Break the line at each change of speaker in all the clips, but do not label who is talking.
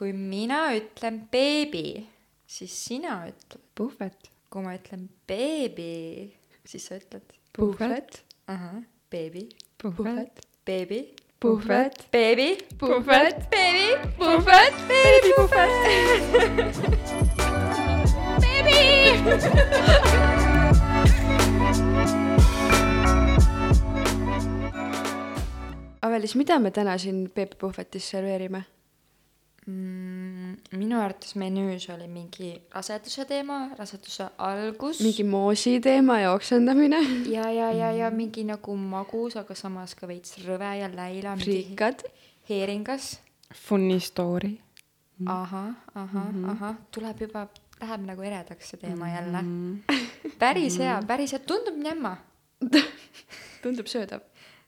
kui mina ütlen beebi, siis sina ütled.
puhvet.
kui ma ütlen beebi, siis sa ütled
puhvet.
ahah, beebi,
puhvet.
beebi,
puhvet.
beebi,
puhvet.
beebi,
puhvet.
beebi, puhvet.
Avelis, mida me täna siin Peep Puhvetis serveerime?
mm,. minu arvates menüüs oli mingi raseduse teema, raseduse algus.
mingi moosi teema ja oksendamine.
ja, ja, ja, ja mingi nagu magus, aga samas ka veits rõve ja läila.
friikad.
heeringas.
Funny story.
ahah, ahah mm,
Mhm.
-hmm. ahah, tuleb juba, läheb nagu eredaks see teema
Mhm.
jälle. päris hea, päris hea, tundub njämma.
tundub söödav.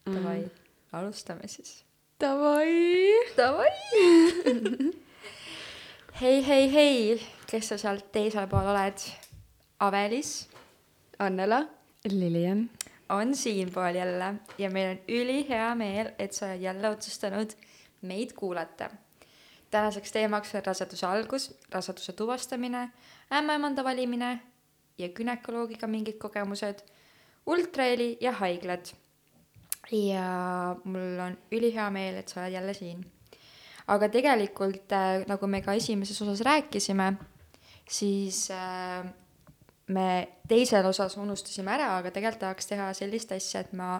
Davai, alustame siis.
Davai.
Davai. hei, hei, hei, kes sa sealt teisel pool oled? Avelis
Annela.
Lilian.
on siinpool jälle ja meil on ülihea meel, et sa oled jälle otsustanud meid kuulata. tänaseks teemaks on raseduse algus, raseduse tuvastamine, ämmaemanda valimine ja günekoloogiga mingid kogemused, ultraheli ja haiglad. Ja mul on ülihea meel, et sa oled jälle siin. aga tegelikult äh, nagu me ka esimeses osas rääkisime, siis äh, me teisel osas unustasime ära, aga tegelikult tahaks teha sellist asja, et ma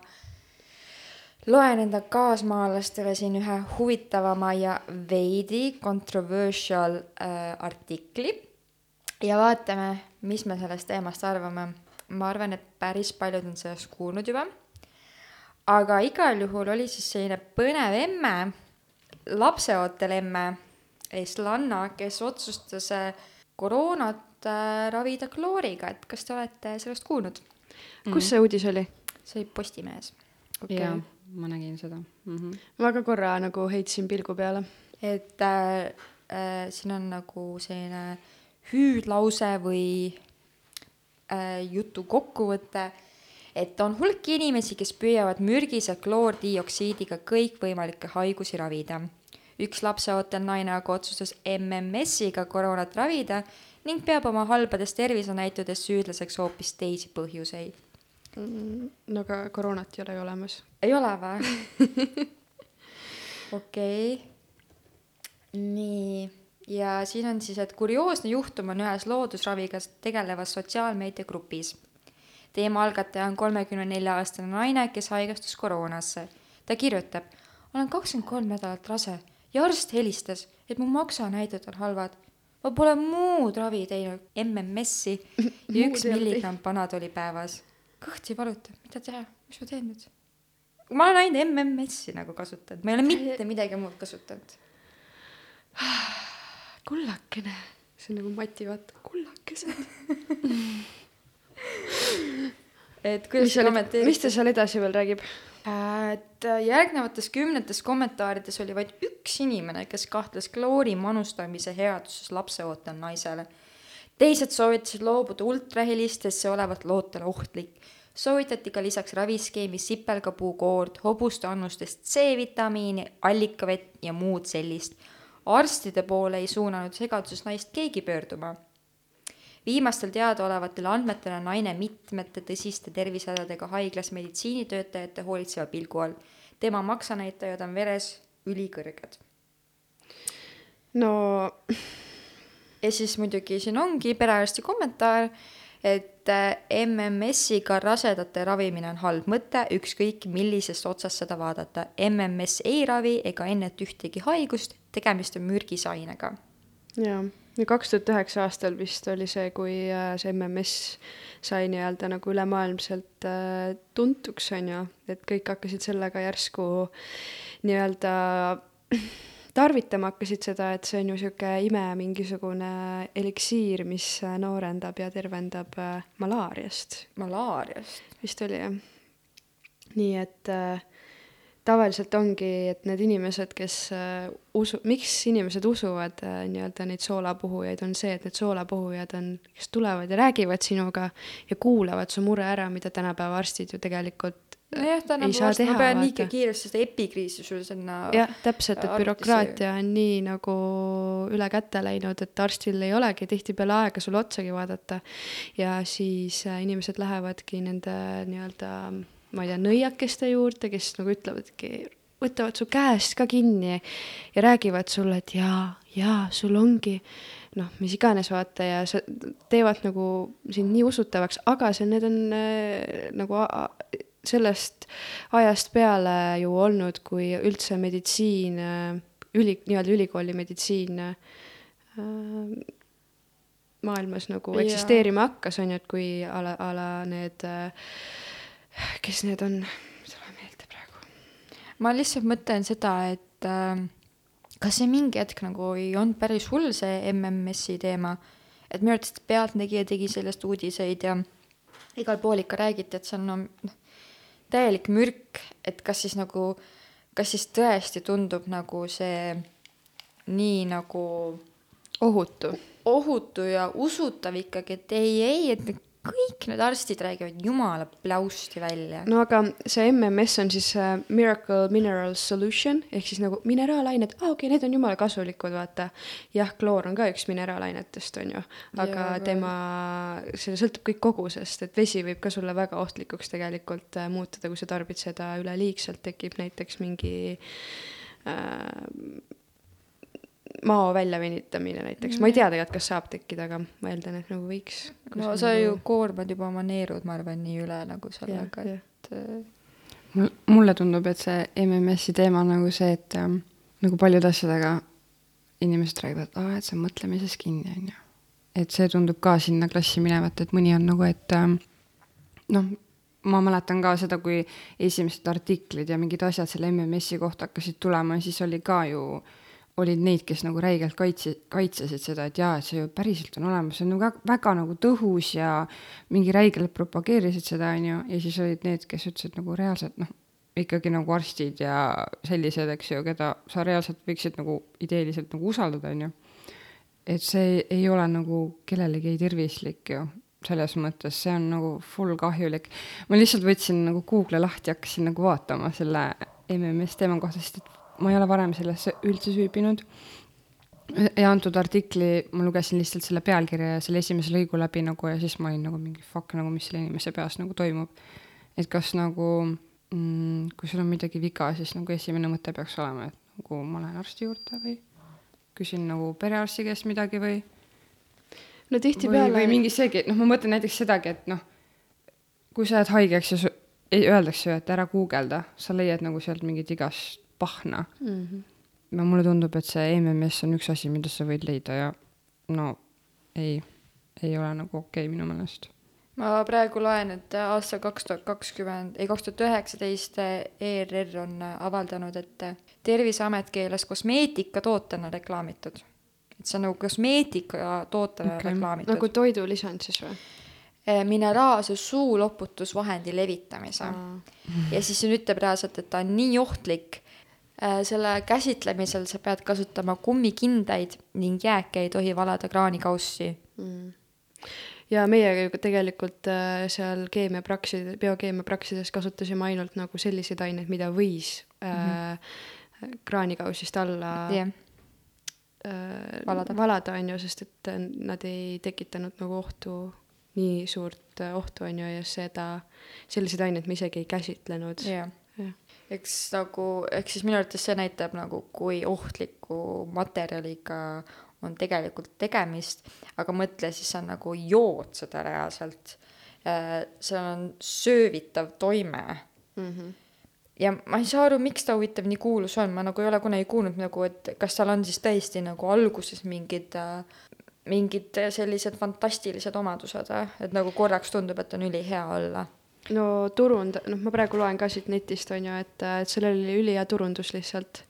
loen enda kaasmaalastele siin ühe huvitavama ja veidi controversial äh, artikli ja vaatame, mis me sellest teemast arvame. ma arvan, et päris paljud on sellest kuulnud juba. Aga igal juhul oli siis selline põnev emme, lapseootel emme, Eslanna, kes otsustas äh, koroonat äh, ravida klooriga, et kas te olete sellest kuulnud?
kus see uudis oli?
see oli Postimehes.
jaa, ma nägin seda mm. -hmm.
ma ka korra nagu heitsin pilgu peale.
et äh, äh, siin on nagu selline hüüdlause või äh, jutu kokkuvõte, et on hulk inimesi, kes püüavad mürgise kloordioksiidiga kõikvõimalikke haigusi ravida. üks lapseootel naine aga otsustas MMS-iga koroonat ravida ning peab oma halbades tervisenäitudes süüdlaseks hoopis teisi põhjuseid.
no aga koroonat ei ole ju olemas.
ei ole või? okei. nii, ja siin on siis, et kurioosne juhtum on ühes loodusraviga tegelevas sotsiaalmeediagrupis. Teema algataja on kolmekümne nelja aastane naine, kes haigestus koroonasse. ta kirjutab, olen kakskümmend kolm nädalat rase ja arst helistas, et mu maksanäitajad on halvad. ma pole muud ravi teinud, MMS-i ja üks milligramm Panadoli päevas. kõht ei valuta, mida teha, mis ma teen nüüd? ma olen ainult MMS-i nagu kasutanud, ma ei ole mitte midagi muud kasutanud.
kullakene. see on nagu Mati, vaata, kullakesed.
et kuidas sa kommenteerid?
mis ta seal edasi veel räägib?
et äh, järgnevates kümnetes kommentaarides oli vaid üks inimene, kes kahtles kloori manustamise headuses lapseootel naisele. teised soovitasid loobuda ultrahelist, sest see olevat lootele ohtlik. soovitati ka lisaks raviskeemis sipelgapuukoort, hobuste annustest C-vitamiini, allikavett ja muud sellist. arstide poole ei suunanud segaduses naist keegi pöörduma viimastel teadaolevatel andmetel on naine mitmete tõsiste tervisehädadega haiglas meditsiinitöötajate hoolitseva pilgu all. tema maksanäitajad on veres ülikõrged.
no
ja siis muidugi siin ongi perearsti kommentaar, et äh, MMS-iga rasedate ravimine on halb mõte, ükskõik millisest otsast seda vaadata. MMS ei ravi ega enneta ühtegi haigust, tegemist on mürgise ainega.
Kaks tuhat üheksa aastal vist oli see, kui äh, see MMS sai nii-öelda nagu ülemaailmselt äh, tuntuks, on ju, et kõik hakkasid sellega järsku nii-öelda tarvitama hakkasid seda, et see on ju niisugune ime mingisugune eliksiir, mis äh, noorendab ja tervendab malaariast,
malaariast.
vist oli jah. nii et äh, tavaliselt ongi, et need inimesed, kes äh, usu, miks inimesed usuvad äh, nii-öelda neid soolapuhujaid, on see, et need soolapuhujad on, kes tulevad ja räägivad sinuga ja kuulavad su mure ära, mida tänapäeva arstid ju tegelikult
nojah, ta
ei
nagu
saa
varsti, ma pean
vaata.
kiiresti seda epikriisi sul sinna
jah, täpselt, et bürokraatia on nii nagu üle käte läinud, et arstil ei olegi tihtipeale aega sulle otsagi vaadata. ja siis äh, inimesed lähevadki nende nii-öelda, ma ei tea, nõiakeste juurde, kes nagu ütlevadki, võtavad su käest ka kinni ja räägivad sulle, et jaa, jaa, sul ongi noh, mis iganes vaata ja sa, teevad nagu sind nii usutavaks, aga see, need on äh, nagu sellest ajast peale ju olnud, kui üldse meditsiin, üli, nii-öelda ülikooli meditsiin äh, maailmas nagu eksisteerima hakkas, on ju, et kui a la, a la need, kes need on, ei tule meelde praegu.
ma lihtsalt mõtlen seda, et äh, kas see mingi hetk nagu ei olnud päris hull, see MMS-i teema, et minu arvates Pealtnägija tegi sellest uudiseid ja igal pool ikka räägiti, et see on no, noh, täielik mürk, et kas siis nagu, kas siis tõesti tundub nagu see nii nagu
ohutu.
ohutu ja usutav ikkagi, et ei, ei, et kõik need arstid räägivad jumala pläusti välja.
no aga see MMS on siis äh, Miracle Mineral Solution ehk siis nagu mineraalained, aa okei okay,, need on jumala kasulikud, vaata. jah, kloor on ka üks mineraalainetest, on ju, aga
aga-
tema, see sõltub kõik kogusest, et vesi võib ka sulle väga ohtlikuks tegelikult äh, muutuda, kui sa tarbid seda üleliigselt, tekib näiteks mingi äh, mao väljavenitamine näiteks, ma ei tea tegelikult, kas saab tekkida, aga ma eeldan, et nagu võiks.
no sa ju koormad juba oma neerud, ma arvan, nii üle nagu sellega, et äh,
mul, mulle tundub, et see MMS-i teema on nagu see, et ähm, nagu paljude asjadega inimesed räägivad, et aa, et see on mõtlemises kinni, on ju. et see tundub ka sinna klassi minevat, et mõni on nagu, et ähm, noh, ma mäletan ka seda, kui esimesed artiklid ja mingid asjad selle MMS-i kohta hakkasid tulema, siis oli ka ju, olid neid, kes nagu räigelt kaitse, kaitsesid seda, et jaa, et see ju päriselt on olemas, see on nagu väga, väga nagu tõhus ja mingi räigelt propageerisid seda, on ju, ja siis olid need, kes ütlesid nagu reaalselt noh, ikkagi nagu arstid ja sellised, eks ju, keda sa reaalselt võiksid nagu ideeliselt nagu usaldada, on ju. et see ei ole nagu kellelegi tervislik ju, selles mõttes see on nagu full kahjulik. ma lihtsalt võtsin nagu Google'i lahti, hakkasin nagu vaatama selle MMS teema kohta, sest et ma ei ole varem sellesse üldse süübinud ja antud artikli ma lugesin lihtsalt selle pealkirja ja selle esimese lõigu läbi nagu ja siis ma olin nagu mingi fuck nagu mis selle inimese peas nagu toimub. Et kas nagu mm, kui sul on midagi viga siis nagu esimene mõte peaks olema et nagu ma lähen arsti juurde või küsin nagu perearsti käest midagi või?
No tihtipeale
või mingi seegi noh ma mõtlen näiteks sedagi et noh kui sa jääd haigeks ja su- ei öeldakse ju et ära guugelda sa leiad nagu sealt mingit igast pahna
mm. -hmm.
no mulle tundub, et see MMS on üks asi, mida sa võid leida ja no ei, ei ole nagu okei okay, minu meelest.
ma praegu loen, et aastal kaks tuhat kakskümmend, ei kaks tuhat üheksateist ERR on avaldanud, et Terviseamet keelas kosmeetikatootena reklaamitud. et see on nagu kosmeetikatootena okay. reklaamitud
nagu toidulisand siis või?
Eh, mineraalse suuloputusvahendi levitamise ja siis siin ütleb reaalselt, et ta on nii ohtlik. Selle käsitlemisel sa pead kasutama kummikindaid ning jääke ei tohi valada kraanikaussi.
ja meie tegelikult äh, seal keemiapraksides, biokeemiapraksides kasutasime ainult nagu selliseid aineid, mida võis äh, kraanikausist alla
jah,
äh,
Valada.
valada, on ju, sest et äh, nad ei tekitanud nagu ohtu, nii suurt äh, ohtu, on ju, ja seda, selliseid aineid me isegi ei käsitlenud.
Jah. Eks nagu, ehk siis minu arvates see näitab nagu, kui ohtliku materjaliga on tegelikult tegemist, aga mõtle, siis sa nagu jood seda reaalselt. seal on söövitav toime
Mm -hmm.
ja ma ei saa aru, miks ta huvitav nii kuulus on, ma nagu ei ole kunagi kuulnud nagu, et kas tal on siis tõesti nagu alguses mingid mingid sellised fantastilised omadused, et nagu korraks tundub, et on ülihea olla.
No turund, noh, ma praegu loen ka siit netist, on ju, et, et sellel oli ülihea turundus lihtsalt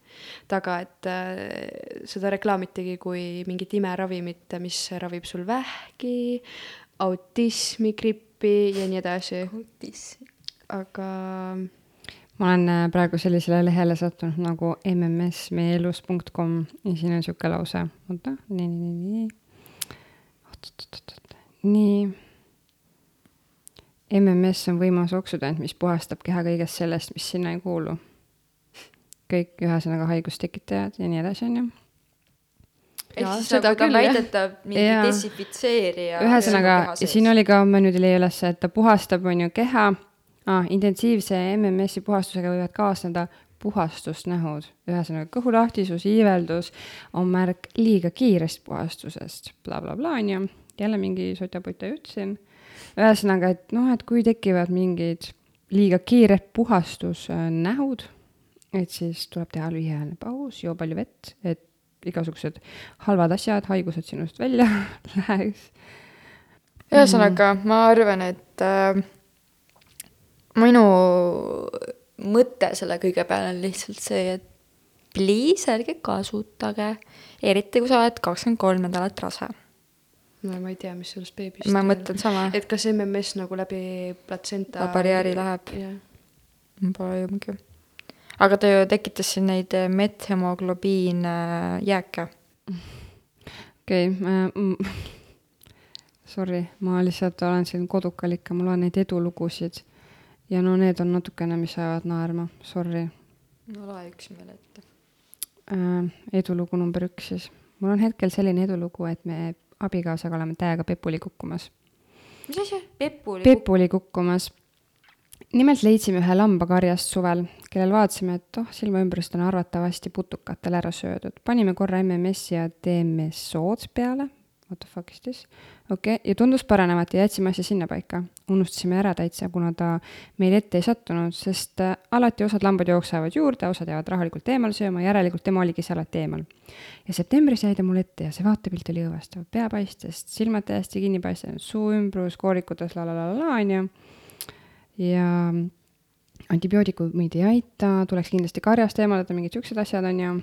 taga, et äh, seda reklaamitigi kui mingit imeravimit, mis ravib sul vähki, autismi, grippi ja nii edasi, aga
ma olen äh, praegu sellisele lehele sattunud nagu mmsmeieelus.com ja siin on niisugune lause, oota, nii, nii, nii, nii, oot-oot-oot-oot, nii. MMS on võimas oksüdant, mis puhastab keha kõigest sellest, mis sinna ei kuulu. kõik ühesõnaga haigustekitajad ja nii edasi, on ju.
ehk siis
seda
nagu ta
jah.
väidetav mingi
Jaa.
desinfitseerija.
ühesõnaga, ja siin oli ka, ma nüüd ei leia üles, et ta puhastab, on ju, keha ah,, intensiivse MMS-i puhastusega võivad kaasneda puhastusnähud, ühesõnaga kõhulahtisus, iiveldus on märk liiga kiirest puhastusest bla, bla, blablabla, on ju, jälle mingi sotaputa jutt siin. Ühesõnaga, et noh, et kui tekivad mingid liiga kiired puhastusnähud, et siis tuleb teha lühiajaline paus, joo palju vett, et igasugused halvad asjad, haigused sinust välja läheks
ühesõnaga, ma arvan, et äh, minu mõte selle kõige peale on lihtsalt see, et please ärge kasutage, eriti kui sa oled kakskümmend kolm nädalat rase.
No ma ei tea, mis sellest beebist
ma mõtlen sama,
et kas MMS nagu läbi platsenta
barjääri läheb, pole aimugi. aga ta ju tekitas siin neid äh, methemoglobiin äh, jääke.
okei okay, sorry, ma lihtsalt olen siin kodukal ikka, ma loen neid edulugusid ja no need on natukene, mis ajavad naerma, sorry
no loe üks meile ette.
äh,. edulugu number üks siis. mul on hetkel selline edulugu, et me abikaasaga oleme täiega pepuli kukkumas.
mis asja? Pepu oli
pepuli kukkumas. nimelt leidsime ühe lamba karjast suvel, kellel vaatasime, et oh, silmaümbrust on arvatavasti putukatel ära söödud. panime korra MMS-i ja DMSO-d peale. What the fuck is this? okei okay., ja tundus parenevat ja jätsime asja sinnapaika. unustasime ära täitsa, kuna ta meil ette ei sattunud, sest äh, alati osad lambad jooksevad juurde, osad jäävad rahulikult eemale sööma, järelikult tema oligi see alati eemal. ja septembris jäi ta mul ette ja see vaatepilt oli õõvastav, pea paistes, silmad täiesti kinni paistnud, suu ümbrus koorikutes la la la la la onju. ja antibiootikumid ei aita, tuleks kindlasti karjast eemaldada, mingid siuksed asjad onju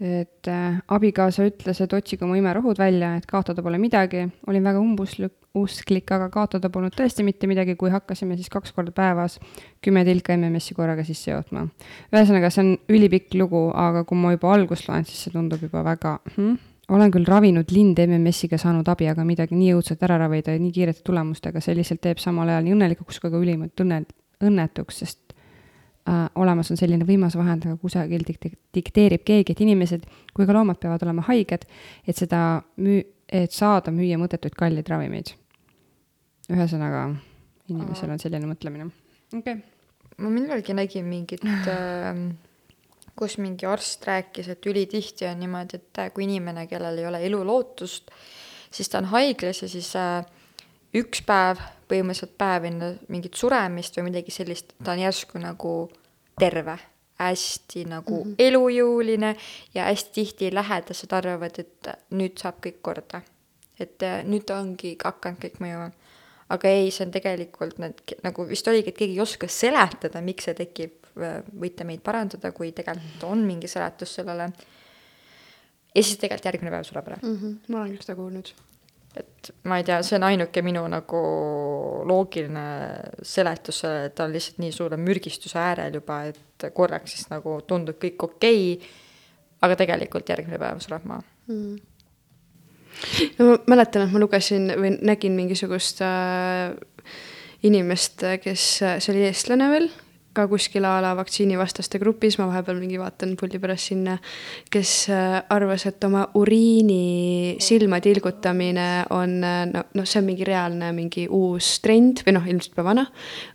et äh, abikaasa ütles, et otsigu mu imerohud välja, et kaotada pole midagi. olin väga umbusklik, usklik, aga kaotada polnud tõesti mitte midagi, kui hakkasime siis kaks korda päevas kümme tilka MMS-i korraga sisse jootma. ühesõnaga, see on ülipikk lugu, aga kui ma juba algust loen, siis see tundub juba väga hm?. olen küll ravinud linde MMS-iga saanud abi, aga midagi nii õudset ära ravida ja nii kiirete tulemustega, see lihtsalt teeb samal ajal nii õnnelikuks kui ka ülimalt õnne, õnnetuks, sest olemas on selline võimas vahend, aga kusagil dikte- dikteerib keegi, et inimesed kui ka loomad peavad olema haiged, et seda müü-, et saada müüa mõttetuid kalleid ravimeid. ühesõnaga, inimesel on selline mõtlemine. okei okay..
ma millalgi nägin mingit äh,, kus mingi arst rääkis, et ülitihti on niimoodi, et äh, kui inimene, kellel ei ole elulootust, siis ta on haiglas ja siis äh, üks päev, põhimõtteliselt päev enne mingit suremist või midagi sellist, ta on järsku nagu terve, hästi nagu mm -hmm. elujõuline ja hästi tihti lähedased arvavad, et nüüd saab kõik korda. et äh, nüüd ongi hakanud kõik mõjuma. aga ei, see on tegelikult need, nagu vist oligi, et keegi ei oska seletada, miks see tekib, võite meid parandada, kui tegelikult on mingi seletus sellele. ja siis tegelikult järgmine päev sureb ära.
mm. -hmm. ma olen küll seda kuulnud.
Et ma ei tea, see on ainuke minu nagu loogiline seletus sellele, et ta on lihtsalt nii suure mürgistuse äärel juba, et korraks siis nagu tundub kõik okei okay,, aga tegelikult järgmine päev sureb maha.
mm.. no ma mäletan, et ma lugesin või nägin mingisugust äh, inimest, kes, see oli eestlane veel, ka kuskil a la vaktsiinivastaste grupis, ma vahepeal mingi vaatan puldi pärast sinna, kes äh, arvas, et oma uriini silma tilgutamine on äh, no, noh, see on mingi reaalne mingi uus trend või noh, ilmselt juba vana,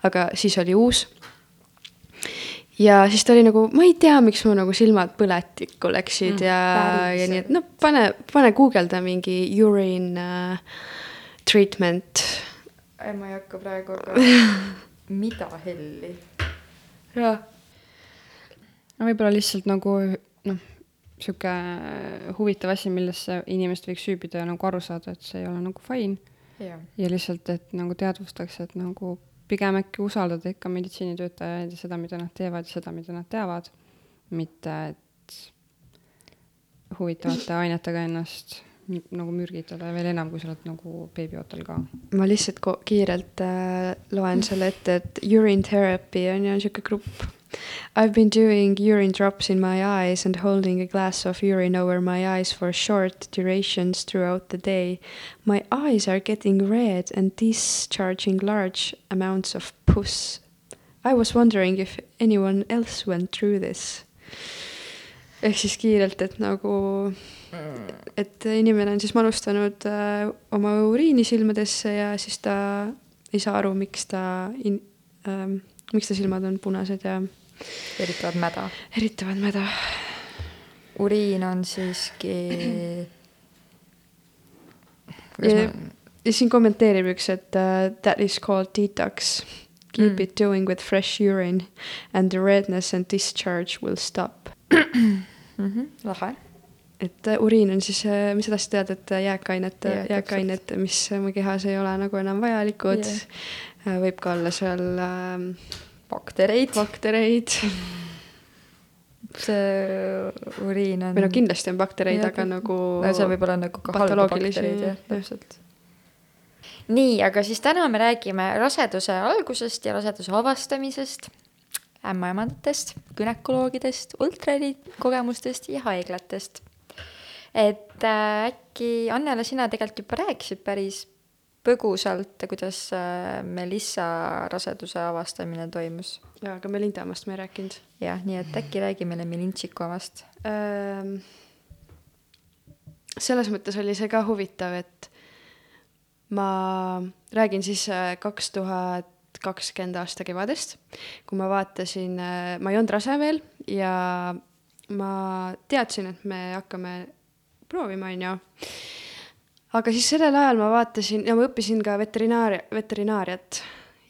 aga siis oli uus ja siis ta oli nagu, ma ei tea, miks mu nagu silmad põletikku läksid mm, ja, ja nii, et noh, pane, pane guugelda mingi urine uh, treatment.
ei, ma ei hakka praegu, aga mida helli?
jah,
võib-olla lihtsalt nagu noh, sihuke huvitav asi, millesse inimesed võiks süübida ja nagu aru saada, et see ei ole nagu fine. ja lihtsalt, et nagu teadvustaks, et nagu pigem äkki usaldada ikka meditsiinitöötajaid ja seda, mida nad teevad ja seda, mida nad teavad. mitte, et huvitavate ainetega ennast nagu mürgitada ja veel enam, kui sa oled nagu beebiootel ka.
ma lihtsalt kiirelt äh, loen selle ette, et urine therapy on ju sihuke grupp. I have been doing urine drops in my eyes and holding a glass of urine over my eyes for short durations throughout the day. My eyes are getting red and discharging large amounts of pus. I was wondering if anyone else went through this. ehk siis kiirelt, et nagu et inimene on siis manustanud äh, oma uriini silmadesse ja siis ta ei saa aru, miks ta in,, ähm, miks ta silmad on punased ja
eritavad mäda.
eritavad mäda.
uriin on siiski.
ja ja siin kommenteerib üks, et uh, that is called detox. Keep
Mm.
mm. it doing with fresh urine and the redness and discharge will stop.
Mhm, lahe.
Et uh, uriin on siis, mis sa tahtsid teada, et äh, jääkained jääkained, mis mu kehas ei ole nagu enam vajalikud yeah.. võib ka olla seal ähm,
baktereid.
baktereid
see uriin on.
või no kindlasti on baktereid, aga nagu.
no see võib olla nagu ka halbu baktereid jah. täpselt. nii, aga siis täna me räägime raseduse algusest ja raseduse avastamisest, ämmaemandatest, gümnakoloogidest, ultraheli kogemustest ja haiglatest. Et äh, äkki Annela, sina tegelikult juba rääkisid päris põgusalt, kuidas äh, Melissa raseduse avastamine toimus.
jaa, aga Melinda omast ma ei rääkinud
jah, nii et äkki räägi meile Melintšiku omast.
ähm,. selles mõttes oli see ka huvitav, et ma räägin siis äh, kaks tuhat kakskümmend aasta kevadest, kui ma vaatasin, ma ei olnud rase veel ja ma teadsin, et me hakkame proovima, onju. aga siis sellel ajal ma vaatasin ja ma õppisin ka veterinaaria, veterinaariat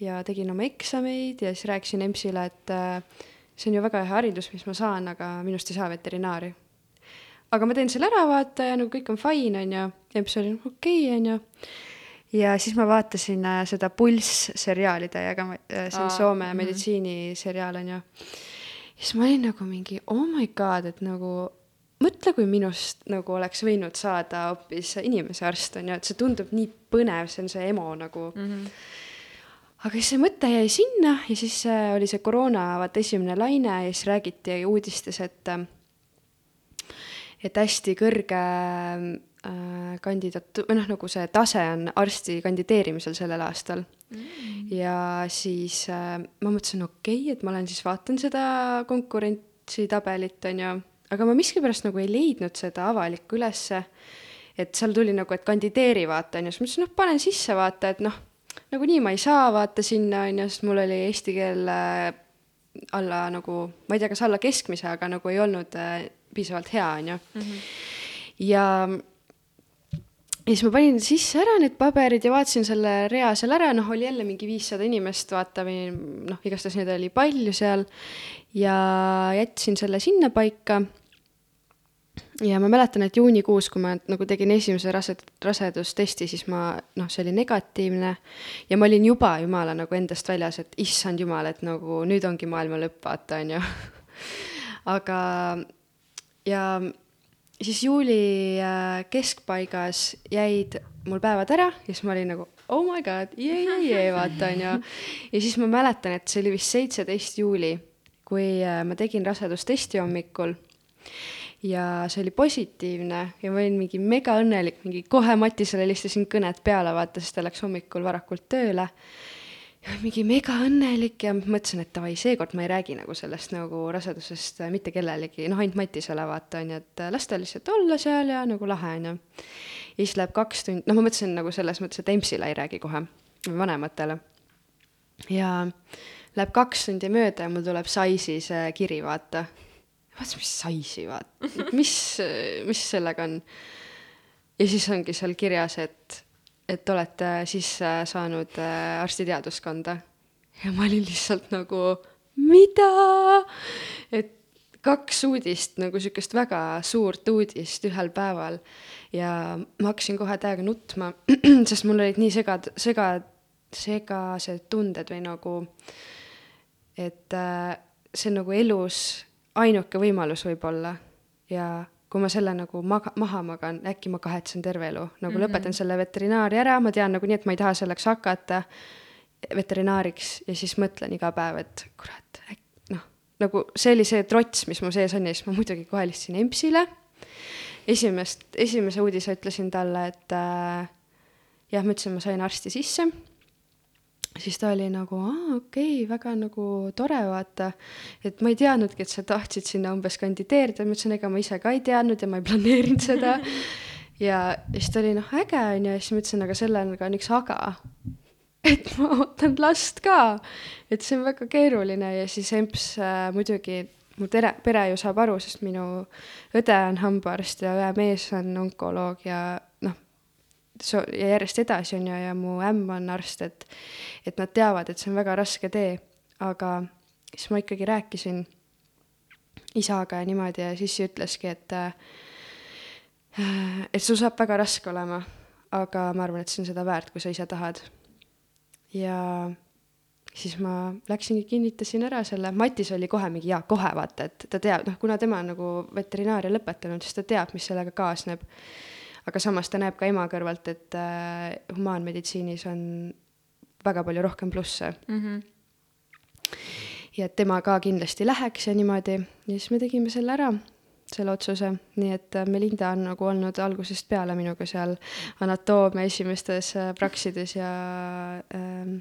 ja tegin oma eksameid ja siis rääkisin EMS-ile, et äh, see on ju väga hea haridus, mis ma saan, aga minust ei saa veterinaari. aga ma teen selle ära, vaata ja nagu kõik on fine, onju. EMS oli okei okay,, onju. ja siis ma vaatasin äh, seda Pulss seriaali täiega, see on
Aa,
Soome
mhm.
meditsiiniseriaal, onju. siis ma olin nagu mingi oh my god, et nagu mõtle, kui minust nagu oleks võinud saada hoopis inimese arst, onju, et see tundub nii põnev, see on see emo nagu mm.
Mhm.
aga siis see mõte jäi sinna ja siis äh, oli see koroona, vaata esimene laine ja siis räägiti uudistes, et äh, et hästi kõrge äh, kandidaat või noh, nagu see tase on arsti kandideerimisel sellel aastal mm.. ja siis äh, ma mõtlesin, okei okay,, et ma olen siis vaatan seda konkurentsitabelit, on ju, aga ma miskipärast nagu ei leidnud seda avalikku ülesse. et seal tuli nagu, et kandideeri vaata, on ju, siis ma mõtlesin, noh, panen sisse vaata, et noh, nagunii ma ei saa vaata sinna, on ju, sest mul oli eesti keel äh, alla nagu, ma ei tea, kas alla keskmise, aga nagu ei olnud äh, piisavalt hea, on ju. ja ja siis ma panin sisse ära need paberid ja vaatasin selle rea seal ära, noh, oli jälle mingi viissada inimest, vaata või noh, igastahes neid oli palju seal. Ja jätsin selle sinnapaika ja ma mäletan, et juunikuus, kui ma nagu tegin esimese rase-, rasedustesti, siis ma noh, see oli negatiivne ja ma olin juba jumala nagu endast väljas, et issand jumal, et nagu nüüd ongi maailma lõpp, vaata, on ju. aga ja siis juuli äh, keskpaigas jäid mul päevad ära ja siis ma olin nagu oh my god, jee, jee, jee, vaata, on ju. ja siis ma mäletan, et see oli vist seitseteist juuli, kui äh, ma tegin rasedustesti hommikul ja see oli positiivne ja ma olin mingi mega õnnelik, mingi kohe Matisele helistasin kõned peale, vaata, sest ta läks hommikul varakult tööle. ja mingi mega õnnelik ja mõtlesin, et davai, seekord ma ei räägi nagu sellest nagu rasedusest mitte kellelegi, noh, ainult Matisele vaata, on ju, et las ta lihtsalt olla seal ja nagu lahe, on ju. ja siis läheb kaks tundi, noh, ma mõtlesin nagu selles mõttes, et EMS-ile ei räägi kohe, vanematele. ja läheb kaks tundi mööda ja mul tuleb Saisi see kiri, vaata vaatasin, mis saisi, vaata, mis, mis sellega on. ja siis ongi seal kirjas, et, et olete sisse saanud äh, arstiteaduskonda. ja ma olin lihtsalt nagu, mida? et kaks uudist nagu sihukest väga suurt uudist ühel päeval ja ma hakkasin kohe täiega nutma, sest mul olid nii segad, sega, segased tunded või nagu, et äh, see on nagu elus ainuke võimalus võib-olla ja kui ma selle nagu maga-, maha magan, äkki ma kahetsen terve elu. nagu mm. -hmm. lõpetan selle veterinaaria ära, ma tean nagunii, et ma ei taha selleks hakata veterinaariks ja siis mõtlen iga päev, et kurat, noh, nagu see oli see trots, mis mu sees on ja siis ma muidugi kohe helistasin EMS-ile. esimest, esimese uudise ütlesin talle, et äh, jah, ma ütlesin, ma sain arsti sisse siis ta oli nagu, aa, okei okay,, väga nagu tore, vaata. et ma ei teadnudki, et sa tahtsid sinna umbes kandideerida, ma ütlesin, ega ma ise ka ei teadnud ja ma ei planeerinud seda. ja siis ta oli noh, äge on ju, ja siis ma ütlesin, aga sellega on üks aga. et ma ootan last ka, et see on väga keeruline ja siis EMS äh, muidugi mu tere, pere ju saab aru, sest minu õde on hambaarst ja õe mees on onkoloog ja so- ja järjest edasi on ju ja mu ämm on arst, et et nad teavad, et see on väga raske tee, aga siis ma ikkagi rääkisin isaga ja niimoodi ja siis ütleski, et äh, et sul saab väga raske olema, aga ma arvan, et see on seda väärt, kui sa ise tahad. ja siis ma läksingi, kinnitasin ära selle, Matis oli kohe mingi jaa, kohe vaata, et ta teab, noh, kuna tema on nagu veterinaaria lõpetanud, siis ta teab, mis sellega kaasneb. Aga samas ta näeb ka ema kõrvalt, et äh, humaanmeditsiinis on väga palju rohkem plusse
mm. -hmm.
ja et tema ka kindlasti läheks ja niimoodi ja siis me tegime selle ära, selle otsuse, nii et äh, Melinda on nagu olnud algusest peale minuga seal anatoomia esimestes äh, praksides ja ähm,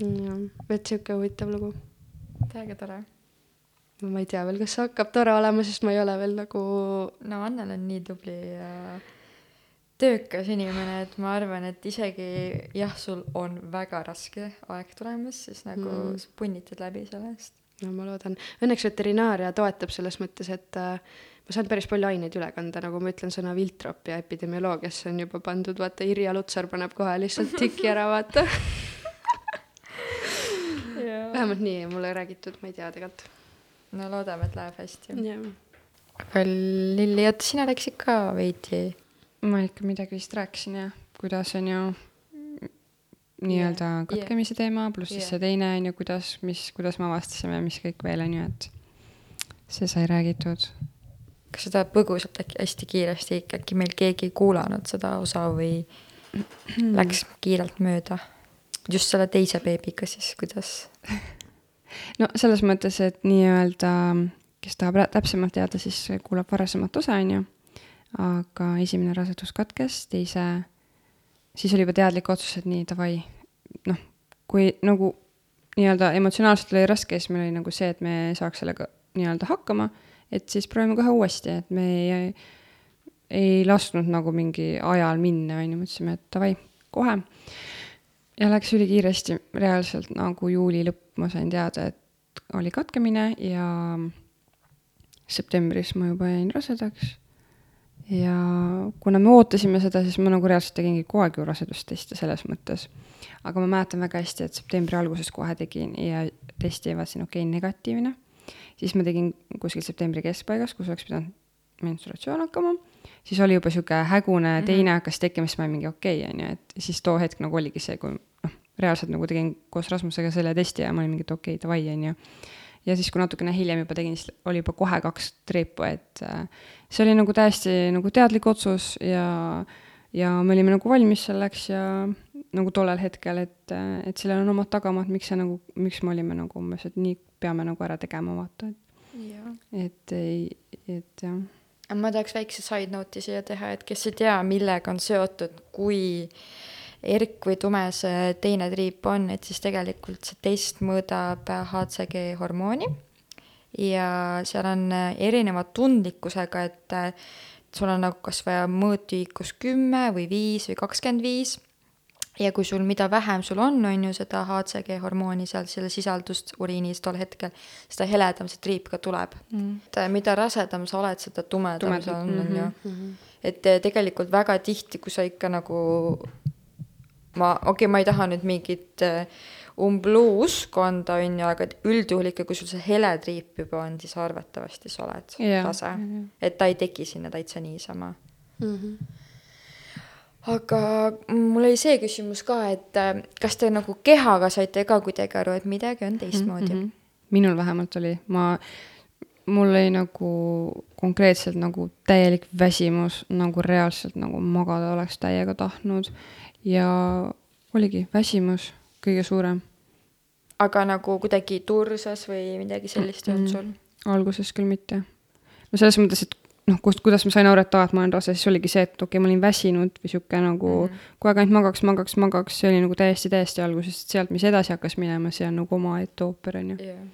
jah, et sihuke huvitav lugu.
täiega tore.
ma ei tea veel, kas see hakkab tore olema, sest ma ei ole veel nagu.
no Annel on nii tubli ja töökas inimene, et ma arvan, et isegi jah, sul on väga raske aeg tulemas, siis nagu
Mm.
sa punnitad läbi sellest.
no ma loodan, õnneks veterinaaria toetab selles mõttes, et äh, ma saan päris palju aineid üle kanda, nagu ma ütlen, sõna viltrop ja epidemioloogiasse on juba pandud, vaata Irja Lutsar paneb kohe lihtsalt tiki ära, vaata vähemalt nii mulle räägitud, ma ei tea tegelikult.
no loodame, et läheb hästi.
jah.
aga Lilli, oota, sina rääkisid ka veidi.
Ma ikka midagi vist rääkisin jah, kuidas on ju nii-öelda
Yeah,
katkemise yeah. teema, pluss siis
Yeah.
see teine on ju, kuidas, mis, kuidas me avastasime, mis kõik veel on ju, et see sai räägitud.
kas tahad põgusalt äkki hästi kiiresti, äkki meil keegi ei kuulanud seda osa või läks kiirelt mööda? just selle teise beebiga siis, kuidas?
no selles mõttes, et nii-öelda, kes tahab täpsemalt teada, siis kuulab varasemat osa, on ju. Aga esimene rasedus katkes, teise, siis oli juba teadlik otsus, et nii, davai, noh, kui nagu nii-öelda emotsionaalselt oli raske, siis meil oli nagu see, et me saaks sellega nii-öelda hakkama, et siis proovime kohe uuesti, et me ei, ei lasknud nagu mingi ajal minna, on ju, mõtlesime, et davai, kohe ja läks ülikiiresti, reaalselt nagu juuli lõpp ma sain teada, et oli katkemine ja septembris ma juba jäin rasedaks. Ja kuna me ootasime seda, siis ma nagu reaalselt tegingi kogu aeg ju rasedusteste selles mõttes. aga ma mäletan väga hästi, et septembri alguses kohe tegin ja testi vaatasin, okei okay,, negatiivne. siis ma tegin kuskil septembri keskpaigas, kus oleks pidanud menstruatsioon hakkama siis oli juba sihuke hägune teine mm -hmm. hakkas tekkima, siis ma olin mingi okei okay,, onju, et siis too hetk nagu oligi see, kui noh, reaalselt nagu tegin koos Rasmusega selle testi ja ma olin mingi, et okei okay,, davai, onju. ja siis, kui natukene hiljem juba tegin, siis oli juba kohe kaks triipu, et äh, see oli nagu täiesti nagu teadlik otsus ja, ja me olime nagu valmis selleks ja nagu tollel hetkel, et, et sellel on omad tagamaad, miks see nagu, miks me olime nagu umbes, et nii peame nagu ära tegema, vaata, et, et ei, et jah.
Ma tahaks väikse side note'i siia teha, et kes ei tea, millega on seotud, kui erk või tume see teine triip on, et siis tegelikult see test mõõdab HCG hormooni ja seal on erineva tundlikkusega, et sul on nagu kas vaja mõõtühikus kümme või viis või kakskümmend viis. Ja kui sul, mida vähem sul on, on ju seda HCG hormooni seal, selle sisaldust uriinis tol hetkel, seda heledam see triip ka tuleb. Mm.. et äh, mida rasedam sa oled, seda tumedam see on, on ju.
Mm. -hmm.
et äh, tegelikult väga tihti, kui sa ikka nagu ma, okei okay,, ma ei taha nüüd mingit äh, umbluu usku anda, on ju, aga et üldjuhul ikka, kui sul see hele triip juba on, siis arvatavasti sa oled
Jaa.
rase. et ta ei teki sinna täitsa niisama
Mm -hmm.
aga mul oli see küsimus ka, et äh, kas te nagu kehaga saite ka kuidagi aru, et midagi on teistmoodi mm?
-hmm. minul vähemalt oli, ma mul oli nagu konkreetselt nagu täielik väsimus, nagu reaalselt nagu magada oleks täiega tahtnud ja oligi väsimus kõige suurem.
aga nagu kuidagi tursas või midagi sellist ei olnud sul?
alguses küll mitte. no selles mõttes, et noh, kust, kuidas ma sain aru, et aa, et ma olen rase, siis oligi see, et okei okay,, ma olin väsinud või sihuke nagu mm -hmm. kogu aeg ainult magaks, magaks, magaks, see oli nagu täiesti, täiesti alguses, sealt, mis edasi hakkas minema, see on nagu omaette ooper, on ju
jah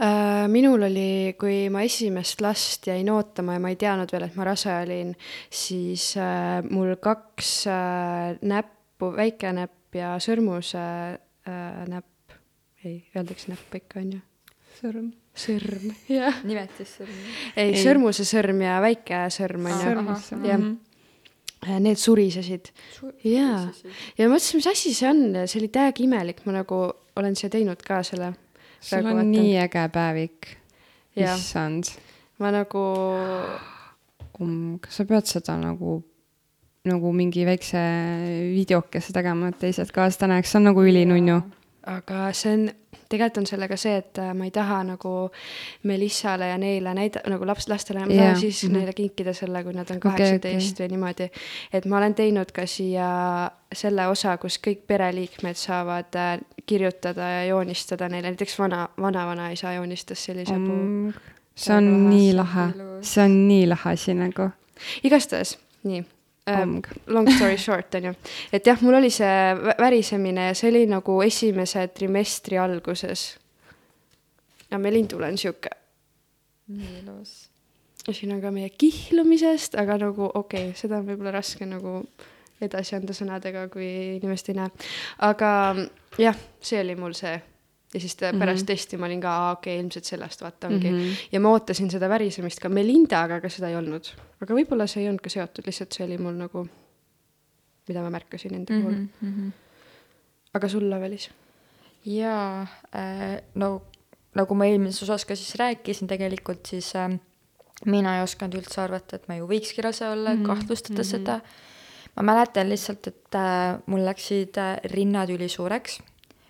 Äh, minul oli, kui ma esimest last jäin ootama ja ma ei teadnud veel, et ma rase olin, siis äh, mul kaks äh, näppu, väike näpp ja sõrmuse äh, näpp, ei, öeldakse näpp ikka, on ju?
sõrm.
sõrm, jah.
nimetissõrm.
ei,
Ei.
sõrmuse sõrm ja väike sõrm, on ju. jah. Need surisesid jaa, ja ma mõtlesin, mis asi see on see oli täiega imelik, ma nagu olen siia teinud ka selle
sul
Praegu
on
vaatan.
nii äge päevik. Issand
ma nagu
um,, kas sa pead seda nagu, nagu mingi väikse videokese tegema, et teised ka seda näeks, see on nagu ülinunnu.
aga see on, tegelikult on sellega see, et äh, ma ei taha nagu Melissale ja neile näida-, nagu laps, lastele, ma tahan siis
mhm.
neile kinkida selle, kui nad on kaheksateist või niimoodi. et ma olen teinud ka siia selle osa, kus kõik pereliikmed saavad äh, kirjutada ja joonistada neile, näiteks vana, vanavanaisa joonistas sellise puu.
see on nii
lahe,
see on nii lahe asi nagu.
igastahes, nii
Omg.
long story short on ju, et jah, mul oli see vä- värisemine ja see oli nagu esimese trimestri alguses. ja Melindul on sihuke,
nii ilus.
siin on ka meie kihlumisest, aga nagu okei okay,, seda on võib-olla raske nagu edasi anda sõnadega, kui inimest ei näe. aga jah, see oli mul see ja siis pärast testi ma olin ka, okei okay,, ilmselt sellest vaata ongi mm. -hmm. ja ma ootasin seda värisemist ka Melindaga, aga seda ei olnud. aga võib-olla see ei olnud ka seotud, lihtsalt see oli mul nagu, mida ma märkasin enda puhul mm. -hmm. aga sul, Lavelis?
jaa äh,, no nagu ma eelmises osas ka siis rääkisin tegelikult, siis äh, mina ei osanud üldse arvata, et ma ju võikski rase olla mm, -hmm. kahtlustada mm. -hmm. seda. ma mäletan lihtsalt, et äh, mul läksid äh, rinnad ülisuureks,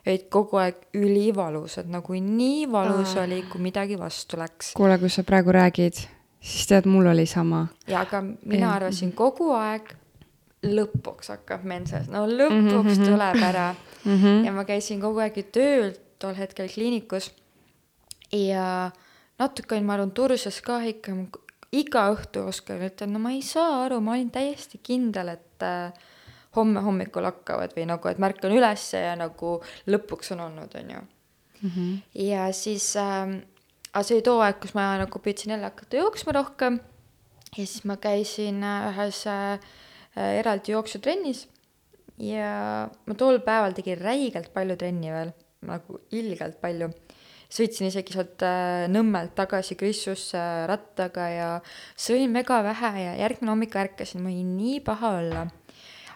olid kogu aeg ülivalusad, nagu nii valus
Aa.
oli, kui midagi vastu läks.
kuule, kui sa praegu räägid, siis tead, mul oli sama.
ja aga mina
Jah.
arvasin kogu aeg, lõpuks hakkab menses, no lõpuks
Mhm, mhm.
tuleb ära
Mm -hmm.
ja ma käisin kogu aeg ju tööl tol hetkel kliinikus ja natuke olin, ma arvan, turses ka ikka, iga õhtu Oskarile ütlen, no ma ei saa aru, ma olin täiesti kindel, et äh, homme hommikul hakkavad või nagu, et ma ärkan ülesse ja nagu lõpuks on olnud, on ju.
Mhm.
ja siis äh,, aga see oli too aeg, kus ma nagu püüdsin jälle hakata jooksma rohkem ja siis ma käisin äh, ühes äh, äh, eraldi jooksutrennis ja ma tol päeval tegin räigelt palju trenni veel, nagu ilgelt palju. sõitsin isegi sealt äh, Nõmmelt tagasi Krissusse äh, rattaga ja sõin mega vähe ja järgmine hommik ärkasin, mul oli nii paha olla.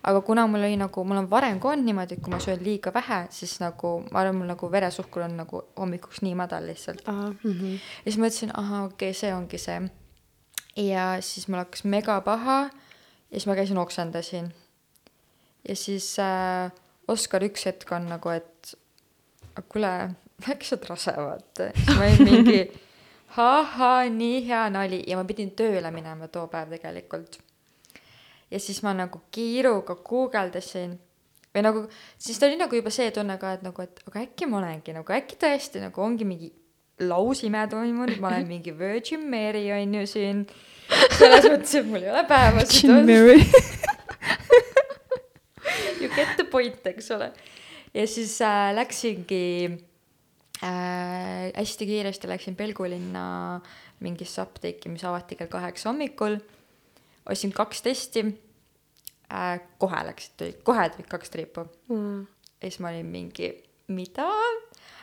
Aga kuna mul oli nagu, mul on varem ka olnud niimoodi, et kui ma söön liiga vähe, siis nagu ma arvan, mul nagu veresuhkur on nagu hommikuks nii madal lihtsalt.
Mm -hmm.
ja siis mõtlesin, ahah, okei okay,, see ongi see. ja siis mul hakkas mega paha ja siis ma käisin oksendasin. ja siis äh, Oskar üks hetk on nagu, et "Aga kuule, äkki sa oled rase, vaata. siis ma olin mingi ahhaa, nii hea nali ja ma pidin tööle minema too päev tegelikult. Ja siis ma nagu kiiruga guugeldasin või nagu, siis ta oli nagu juba see tunne ka, et nagu, et aga äkki ma olengi nagu, äkki tõesti nagu ongi mingi lausime toimunud, ma olen mingi Virgin Mary on ju siin. selles mõttes, et mul ei ole päevasid olnud. You get the point, eks ole. ja siis äh, läksingi äh, hästi kiiresti läksin Pelgulinna mingisse apteeki, mis avati kell kaheksa hommikul. ostsin kaks testi äh,. kohe läksid, kohe tulid kaks triipu.
Mm.
ja siis ma olin mingi, mida?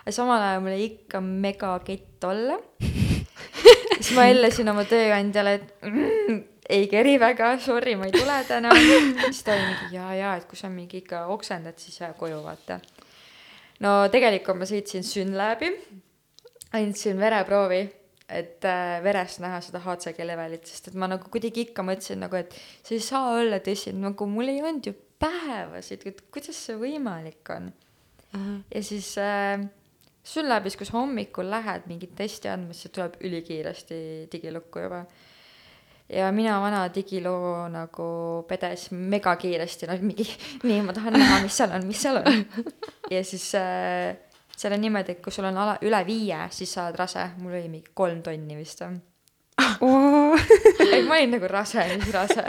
aga samal ajal mul oli ikka mega kett olla. siis ma hellesin oma tööandjale, et mm, ei keri väga, sorry, ma ei tule täna. siis ta oli mingi jaa, jaa, et kui sa mingi ikka oksendad, siis jää koju, vaata. no tegelikult ma sõitsin Synlabi, andsin vereproovi, et äh, verest näha seda HCG levelit, sest et ma nagu kuidagi ikka mõtlesin nagu, et see ei saa olla tõsi, nagu mul ei olnud ju päevasid, et kuidas see võimalik on. ja siis äh, sul läheb siis, kui sa hommikul lähed mingit testi andma, siis tuleb ülikiiresti digilukku juba. ja mina vana digiloo nagu pedes megakiiresti, no mingi, nii, ma tahan näha, mis seal on, mis seal on. ja siis äh, seal on niimoodi, et kui sul on ala, üle viie, siis sa oled rase, mul oli mingi kolm tonni vist või. ei, ma olin nagu rase, mis rase.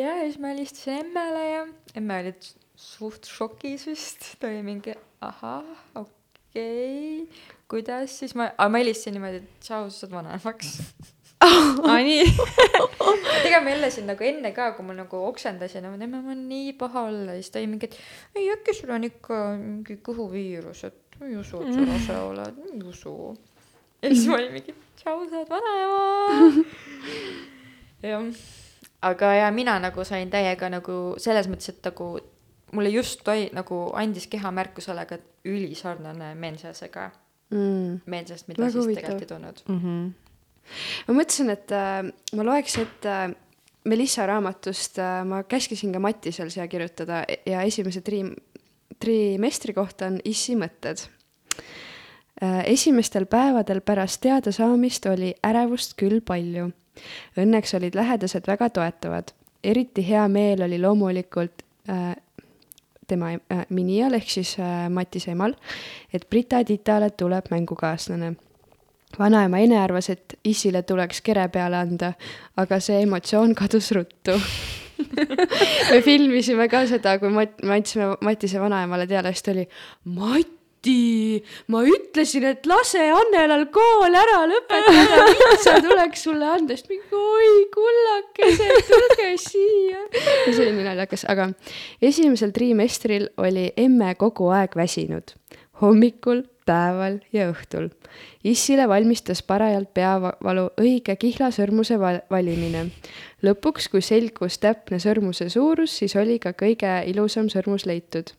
ja, siis ma helistasin emmele ja emme oli suht šokis vist, ta oli mingi ahah, okei okay., kuidas siis ma, aga ma helistasin niimoodi, et tšau, sa saad vanemaks.
Aa nii.
tegelikult ma helistasin nagu enne ka, kui ma nagu oksendasin, ma emme, ma olen nii paha olla ja siis ta oli mingi, et ei äkki sul on ikka mingi kõhuviirus, et ma ei usu, et sa rase oled, ei usu. ja siis ma olin mingi, tšau, sa oled vanema. jah, aga ja mina nagu sain täiega nagu selles mõttes, et nagu mulle just toi nagu andis keha märku sellega, et ülisarnane mensasega,
mm..
mensast, mida
Väga
siis
huvitav.
tegelikult ei tulnud.
Ma mõtlesin, et äh, ma loeks ette äh, Melissa raamatust äh,, ma käskisin ka Mattisel siia kirjutada ja esimese tri-, trimestri kohta on issi mõtted äh,. esimestel päevadel pärast teadasaamist oli ärevust küll palju. Õnneks olid lähedased väga toetavad. eriti hea meel oli loomulikult äh, tema äh, minijal ehk siis äh, Matise emal, et Brita-Titale tuleb mängukaaslane vanaema Ene arvas, et issile tuleks kere peale anda, aga see emotsioon kadus ruttu. me filmisime ka seda, kui Mat-, me andsime Matise vanaemale teada, siis ta oli Mati, ma ütlesin, et lase Annelal kool ära lõpetada, vitsa tuleks sulle anda, siis mingi oi kullakesed, tulge siia. ja see oli nii naljakas, aga esimesel trimestril oli emme kogu aeg väsinud hommikul, päeval ja õhtul. issile valmistas parajalt peavalu õige kihlasõrmuse val- valimine. lõpuks, kui selgus täpne sõrmuse suurus, siis oli ka kõige ilusam sõrmus leitud.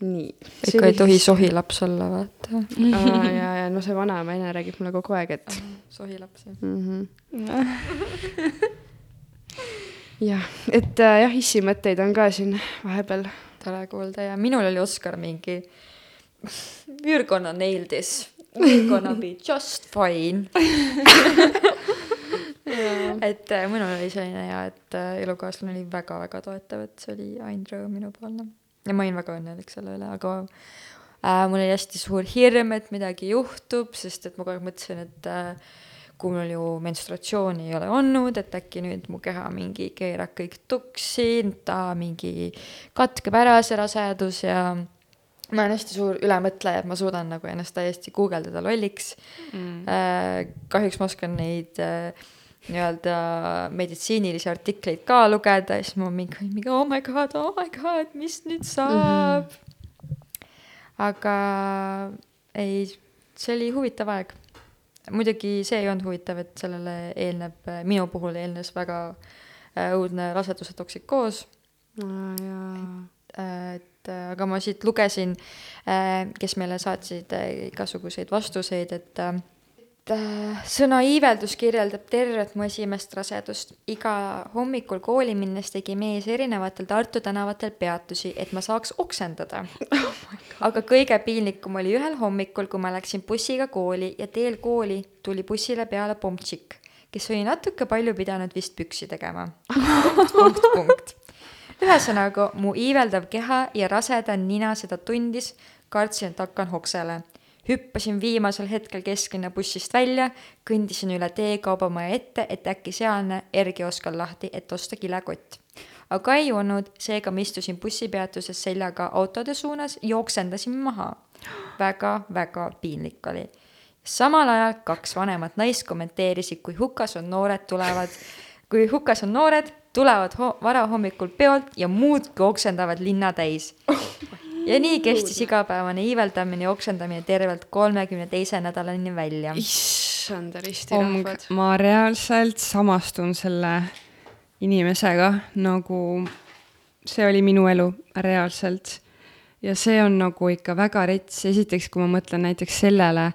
nii.
ikka ei tohi. sohilaps olla, vaata.
ja, ja no see vanaema Ene räägib mulle kogu aeg, et
sohilaps, jah.
mm. -hmm. jah, et äh, jah, issi mõtteid on ka siin vahepeal.
tore kuulda ja minul oli Oskar mingi We are gonna nail this. We are gonna be just fine. et äh, minul oli selline hea, et äh, elukaaslane oli väga-väga toetav, et see oli ainult rõõm minupoolne. ja ma olin väga õnnelik selle üle, aga äh, mul oli hästi suur hirm, et midagi juhtub, sest et ma kogu aeg mõtlesin, et äh, kui mul ju menstruatsiooni ei ole olnud, et äkki nüüd mu keha mingi keerab kõik tuksi, ta mingi katkeb ära see rasedus ja ma olen hästi suur ülemõtleja, et ma suudan nagu ennast täiesti guugeldada lolliks mm.. kahjuks ma oskan neid äh, nii-öelda meditsiinilisi artikleid ka lugeda ja siis ma mingi, mingi oh my god, oh my god, mis nüüd saab mm. aga ei, see oli huvitav aeg. muidugi see ei olnud huvitav, et sellele eelneb, minu puhul eelnes väga äh, õudne raseduse toksikoos et äh, aga ma siit lugesin, kes meile saatsid äh, igasuguseid vastuseid, et äh, äh, sõna iiveldus kirjeldab tervet mu esimest rasedust. iga hommikul kooli minnes tegi mees erinevatel Tartu tänavatel peatusi, et ma saaks oksendada oh. aga kõige piinlikum oli ühel hommikul, kui ma läksin bussiga kooli ja teel kooli tuli bussile peale pomtšik, kes oli natuke palju pidanud vist püksi tegema. punkt, punkt, punkt ühesõnaga, mu iiveldav keha ja raseda nina seda tundis, kartsin, et hakkan hoksele. hüppasin viimasel hetkel kesklinna bussist välja, kõndisin üle tee kaubamaja ette, et äkki sealne Erki Oskal lahti, et osta kilekott. aga ei olnud, seega ma istusin bussipeatuses seljaga autode suunas ja oksendasin maha väga,. väga-väga piinlik oli. samal ajal kaks vanemat naist kommenteerisid, kui hukas on noored tulevad, kui hukas on noored, tulevad ho- varahommikul peolt ja muudkui oksendavad linna täis. ja nii kestis igapäevane iiveldamine ja oksendamine tervelt kolmekümne teise nädalani välja.
issand, ristirahvad.,
ma reaalselt samastun selle inimesega, nagu see oli minu elu reaalselt. ja see on nagu ikka väga rets, esiteks kui ma mõtlen näiteks sellele,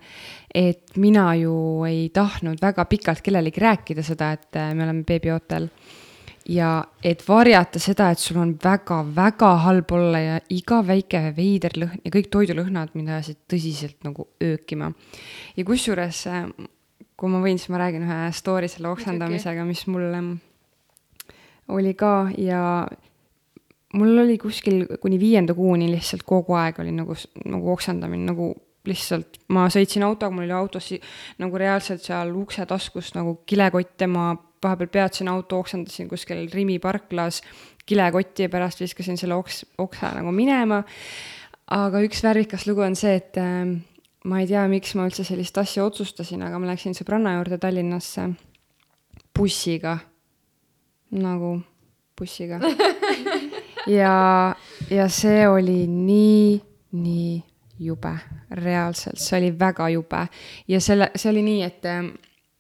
et mina ju ei tahtnud väga pikalt kellelegi rääkida seda, et äh, me oleme beebiootel. ja et varjata seda, et sul on väga-väga halb olla ja iga väike veider lõhn ja kõik toidulõhnad mind ajasid tõsiselt nagu öökima. ja kusjuures, äh, kui ma võin, siis ma räägin ühe story selle oksendamisega, mis mul ähm, oli ka ja mul oli kuskil kuni viienda kuuni lihtsalt kogu aeg oli nagu, nagu oksendamine nagu lihtsalt, ma sõitsin autoga, mul oli autos nagu reaalselt seal ukse taskus nagu kilekott ja ma vahepeal peatasin auto, oksendasin kuskil Rimi parklas kilekotti ja pärast viskasin selle oks, oksa nagu minema. aga üks värvikas lugu on see, et äh, ma ei tea, miks ma üldse sellist asja otsustasin, aga ma läksin sõbranna juurde Tallinnasse bussiga, nagu bussiga ja, ja see oli nii, nii jube, reaalselt, see oli väga jube ja selle, see oli nii, et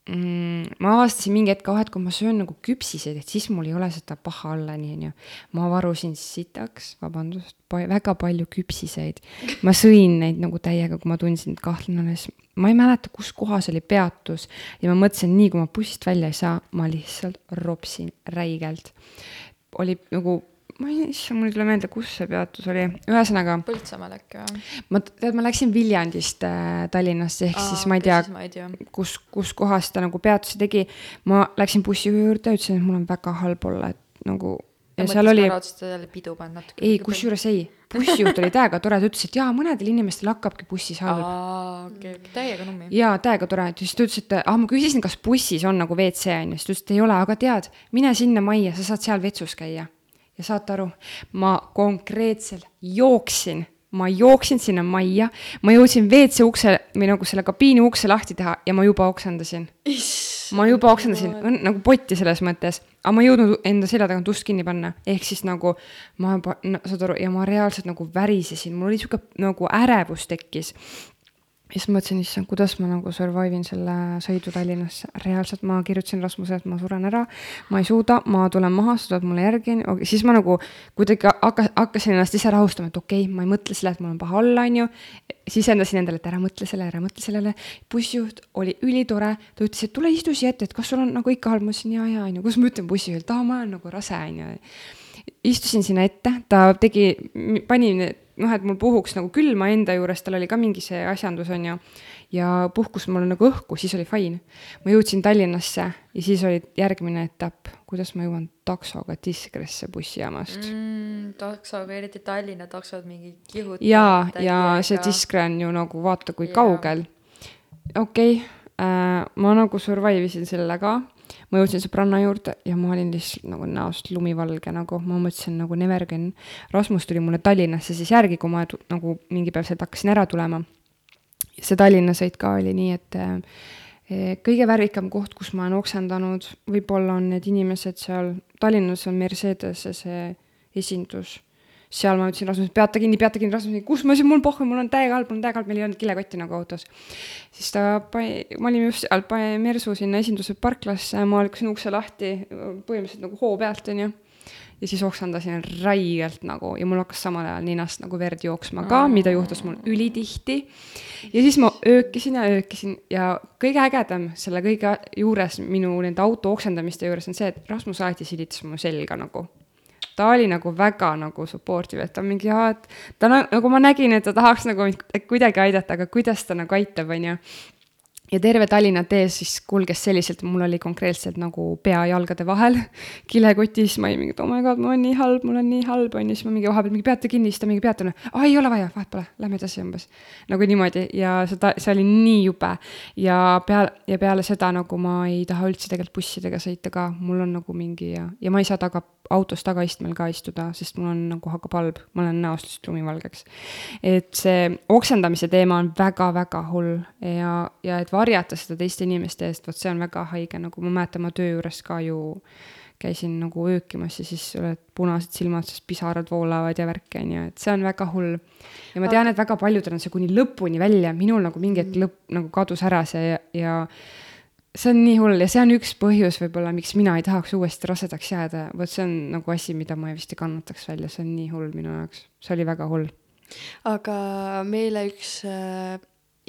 mm, ma avastasin mingi hetk, ah, et kui ma söön nagu küpsiseid, et siis mul ei ole seda paha olla, nii onju. ma varusin sitaks, vabandust, väga palju küpsiseid. ma sõin neid nagu täiega, kui ma tundsin, et kahtlane oli, siis ma ei mäleta, kus kohas oli peatus ja ma mõtlesin, nii kui ma bussist välja ei saa, ma lihtsalt ropsin räigelt. oli nagu ma ei, issand, mul ei tule meelde, kus see peatus oli, ühesõnaga.
Põltsamaal äkki või?
ma, tead, ma läksin Viljandist äh, Tallinnasse, ehk Aa, siis ma ei tea, tea., kus, kus kohas ta nagu peatuse tegi. ma läksin bussijuhi juurde, ütlesin, et mul on väga halb olla, et nagu. ja seal oli.
jälle pidu panna natuke.
ei, kusjuures ei, bussijuht oli täiega tore, ta ütles, et jaa, mõnedel inimestel hakkabki bussis halb.
okei, okei, täiega nummi.
jaa, täiega tore, siis ta ütles, et ah, ma küsisin, kas bussis on nagu WC on ju, siis ta ütles, et ei ole, aga tead, mine sinna majja, sa saad seal vetsus käia ja saate aru, ma konkreetselt jooksin, ma jooksin sinna majja, ma jõudsin WC ukse või nagu selle kabiini ukse lahti teha ja ma juba oksendasin. ma juba oksendasin, nagu potti selles mõttes, aga ma ei jõudnud enda selja tagant ust kinni panna, ehk siis nagu ma juba no,, saad aru, ja ma reaalselt nagu värisesin, mul oli sihuke nagu ärevus tekkis ja siis mõtlesin, issand, kuidas ma nagu survive in selle sõidu Tallinnasse. reaalselt ma kirjutasin Rasmusele, et ma suren ära, ma ei suuda, ma tulen maha, sa tuled mulle järgi, siis ma nagu kuidagi hakka, hakkasin ennast ise rahustama, et okei okay,, ma ei mõtle selle, et mul on paha olla, onju. sisendasin endale, et ära mõtle sellele, ära mõtle sellele. bussijuht oli ülitore, ta ütles, et tule istu siia ette, et kas sul on nagu ikka halb, ma ütlesin ja, ja, onju. kuidas ma ütlen bussijuhilt, aa, ma olen nagu rase, onju istusin sinna ette, ta tegi, pani noh, et mul puhuks nagu külma enda juures, tal oli ka mingi see asjandus, on ju, ja puhkus mul nagu õhku, siis oli fine. ma jõudsin Tallinnasse ja siis oli järgmine etapp, kuidas ma jõuan taksoga Diskresse bussijaamast
mm,. taksoga, eriti Tallinna taksod mingi kihutavad.
jaa, ja see Diskre on ju nagu vaata kui ja. kaugel. okei okay, äh,, ma nagu survive isin selle ka ma jõudsin sõbranna juurde ja ma olin lihtsalt nagu näost lumivalge nagu, ma mõtlesin nagu never again. Rasmus tuli mulle Tallinnasse siis järgi, kui ma nagu mingi päev sealt hakkasin ära tulema. see Tallinna sõit ka oli nii, et eh, kõige värvikam koht, kus ma olen oksendanud, võib-olla on need inimesed seal, Tallinnas on Mercedese see esindus seal ma ütlesin Rasmusele, peata kinni, peata kinni, Rasmus, kus ma siis, mul pohhu, mul on täiega halb, mul on täiega halb, meil ei olnud kilekotti nagu autos. siis ta pani, me olime just seal, pani Mersu sinna esinduse parklasse, ma lükkasin ukse lahti, põhimõtteliselt nagu hoo pealt, onju ja siis oksendasin räigelt nagu ja mul hakkas samal ajal ninast nagu verd jooksma ka, mida juhtus mul ülitihti. ja siis ma öökisin ja öökisin ja kõige ägedam selle kõige juures minu nende auto oksendamiste juures on see, et Rasmus alati silitas mu selga nagu ta oli nagu väga nagu supportive, et ta mingi, et ta nagu ma nägin, et ta tahaks nagu mind kuidagi aidata, aga kuidas ta nagu aitab, on ju ja terve Tallinna tee siis kulges selliselt, mul oli konkreetselt nagu pea jalgade vahel kilekotis, ma olin mingi, et oh my god, mul on nii halb, mul on nii halb, on ju, siis ma mingi vahepeal mingi peata kinni, siis ta mingi peata, aa ei ole vaja, vahet pole, lähme edasi umbes. nagu niimoodi. Ja seda, see oli nii jube. Ja peale, ja peale seda nagu ma ei taha üldse tegelikult bussidega sõita ka, mul on nagu mingi ja, ja ma ei saa taga, autos tagaistmel ka istuda, sest mul on nagu hakkab halb, ma olen näost lihtsalt lumivalgeks. et see oksendamise teema on väga-väga hull. Ja, ja et varjata seda teiste inimeste eest, vot see on väga haige, nagu ma mäletan, ma töö juures ka ju käisin nagu öökimas ja siis oled punased silmad, sest pisarad voolavad ja värki, on ju, et see on väga hull. ja ma tean, et väga paljudel on see kuni lõpuni välja, minul nagu mingi hetk lõpp nagu kadus ära see ja, ja see on nii hull ja see on üks põhjus võib-olla, miks mina ei tahaks uuesti rasedaks jääda, vot see on nagu asi, mida ma vist ei kannataks välja, see on nii hull minu jaoks, see oli väga hull.
aga meile üks äh,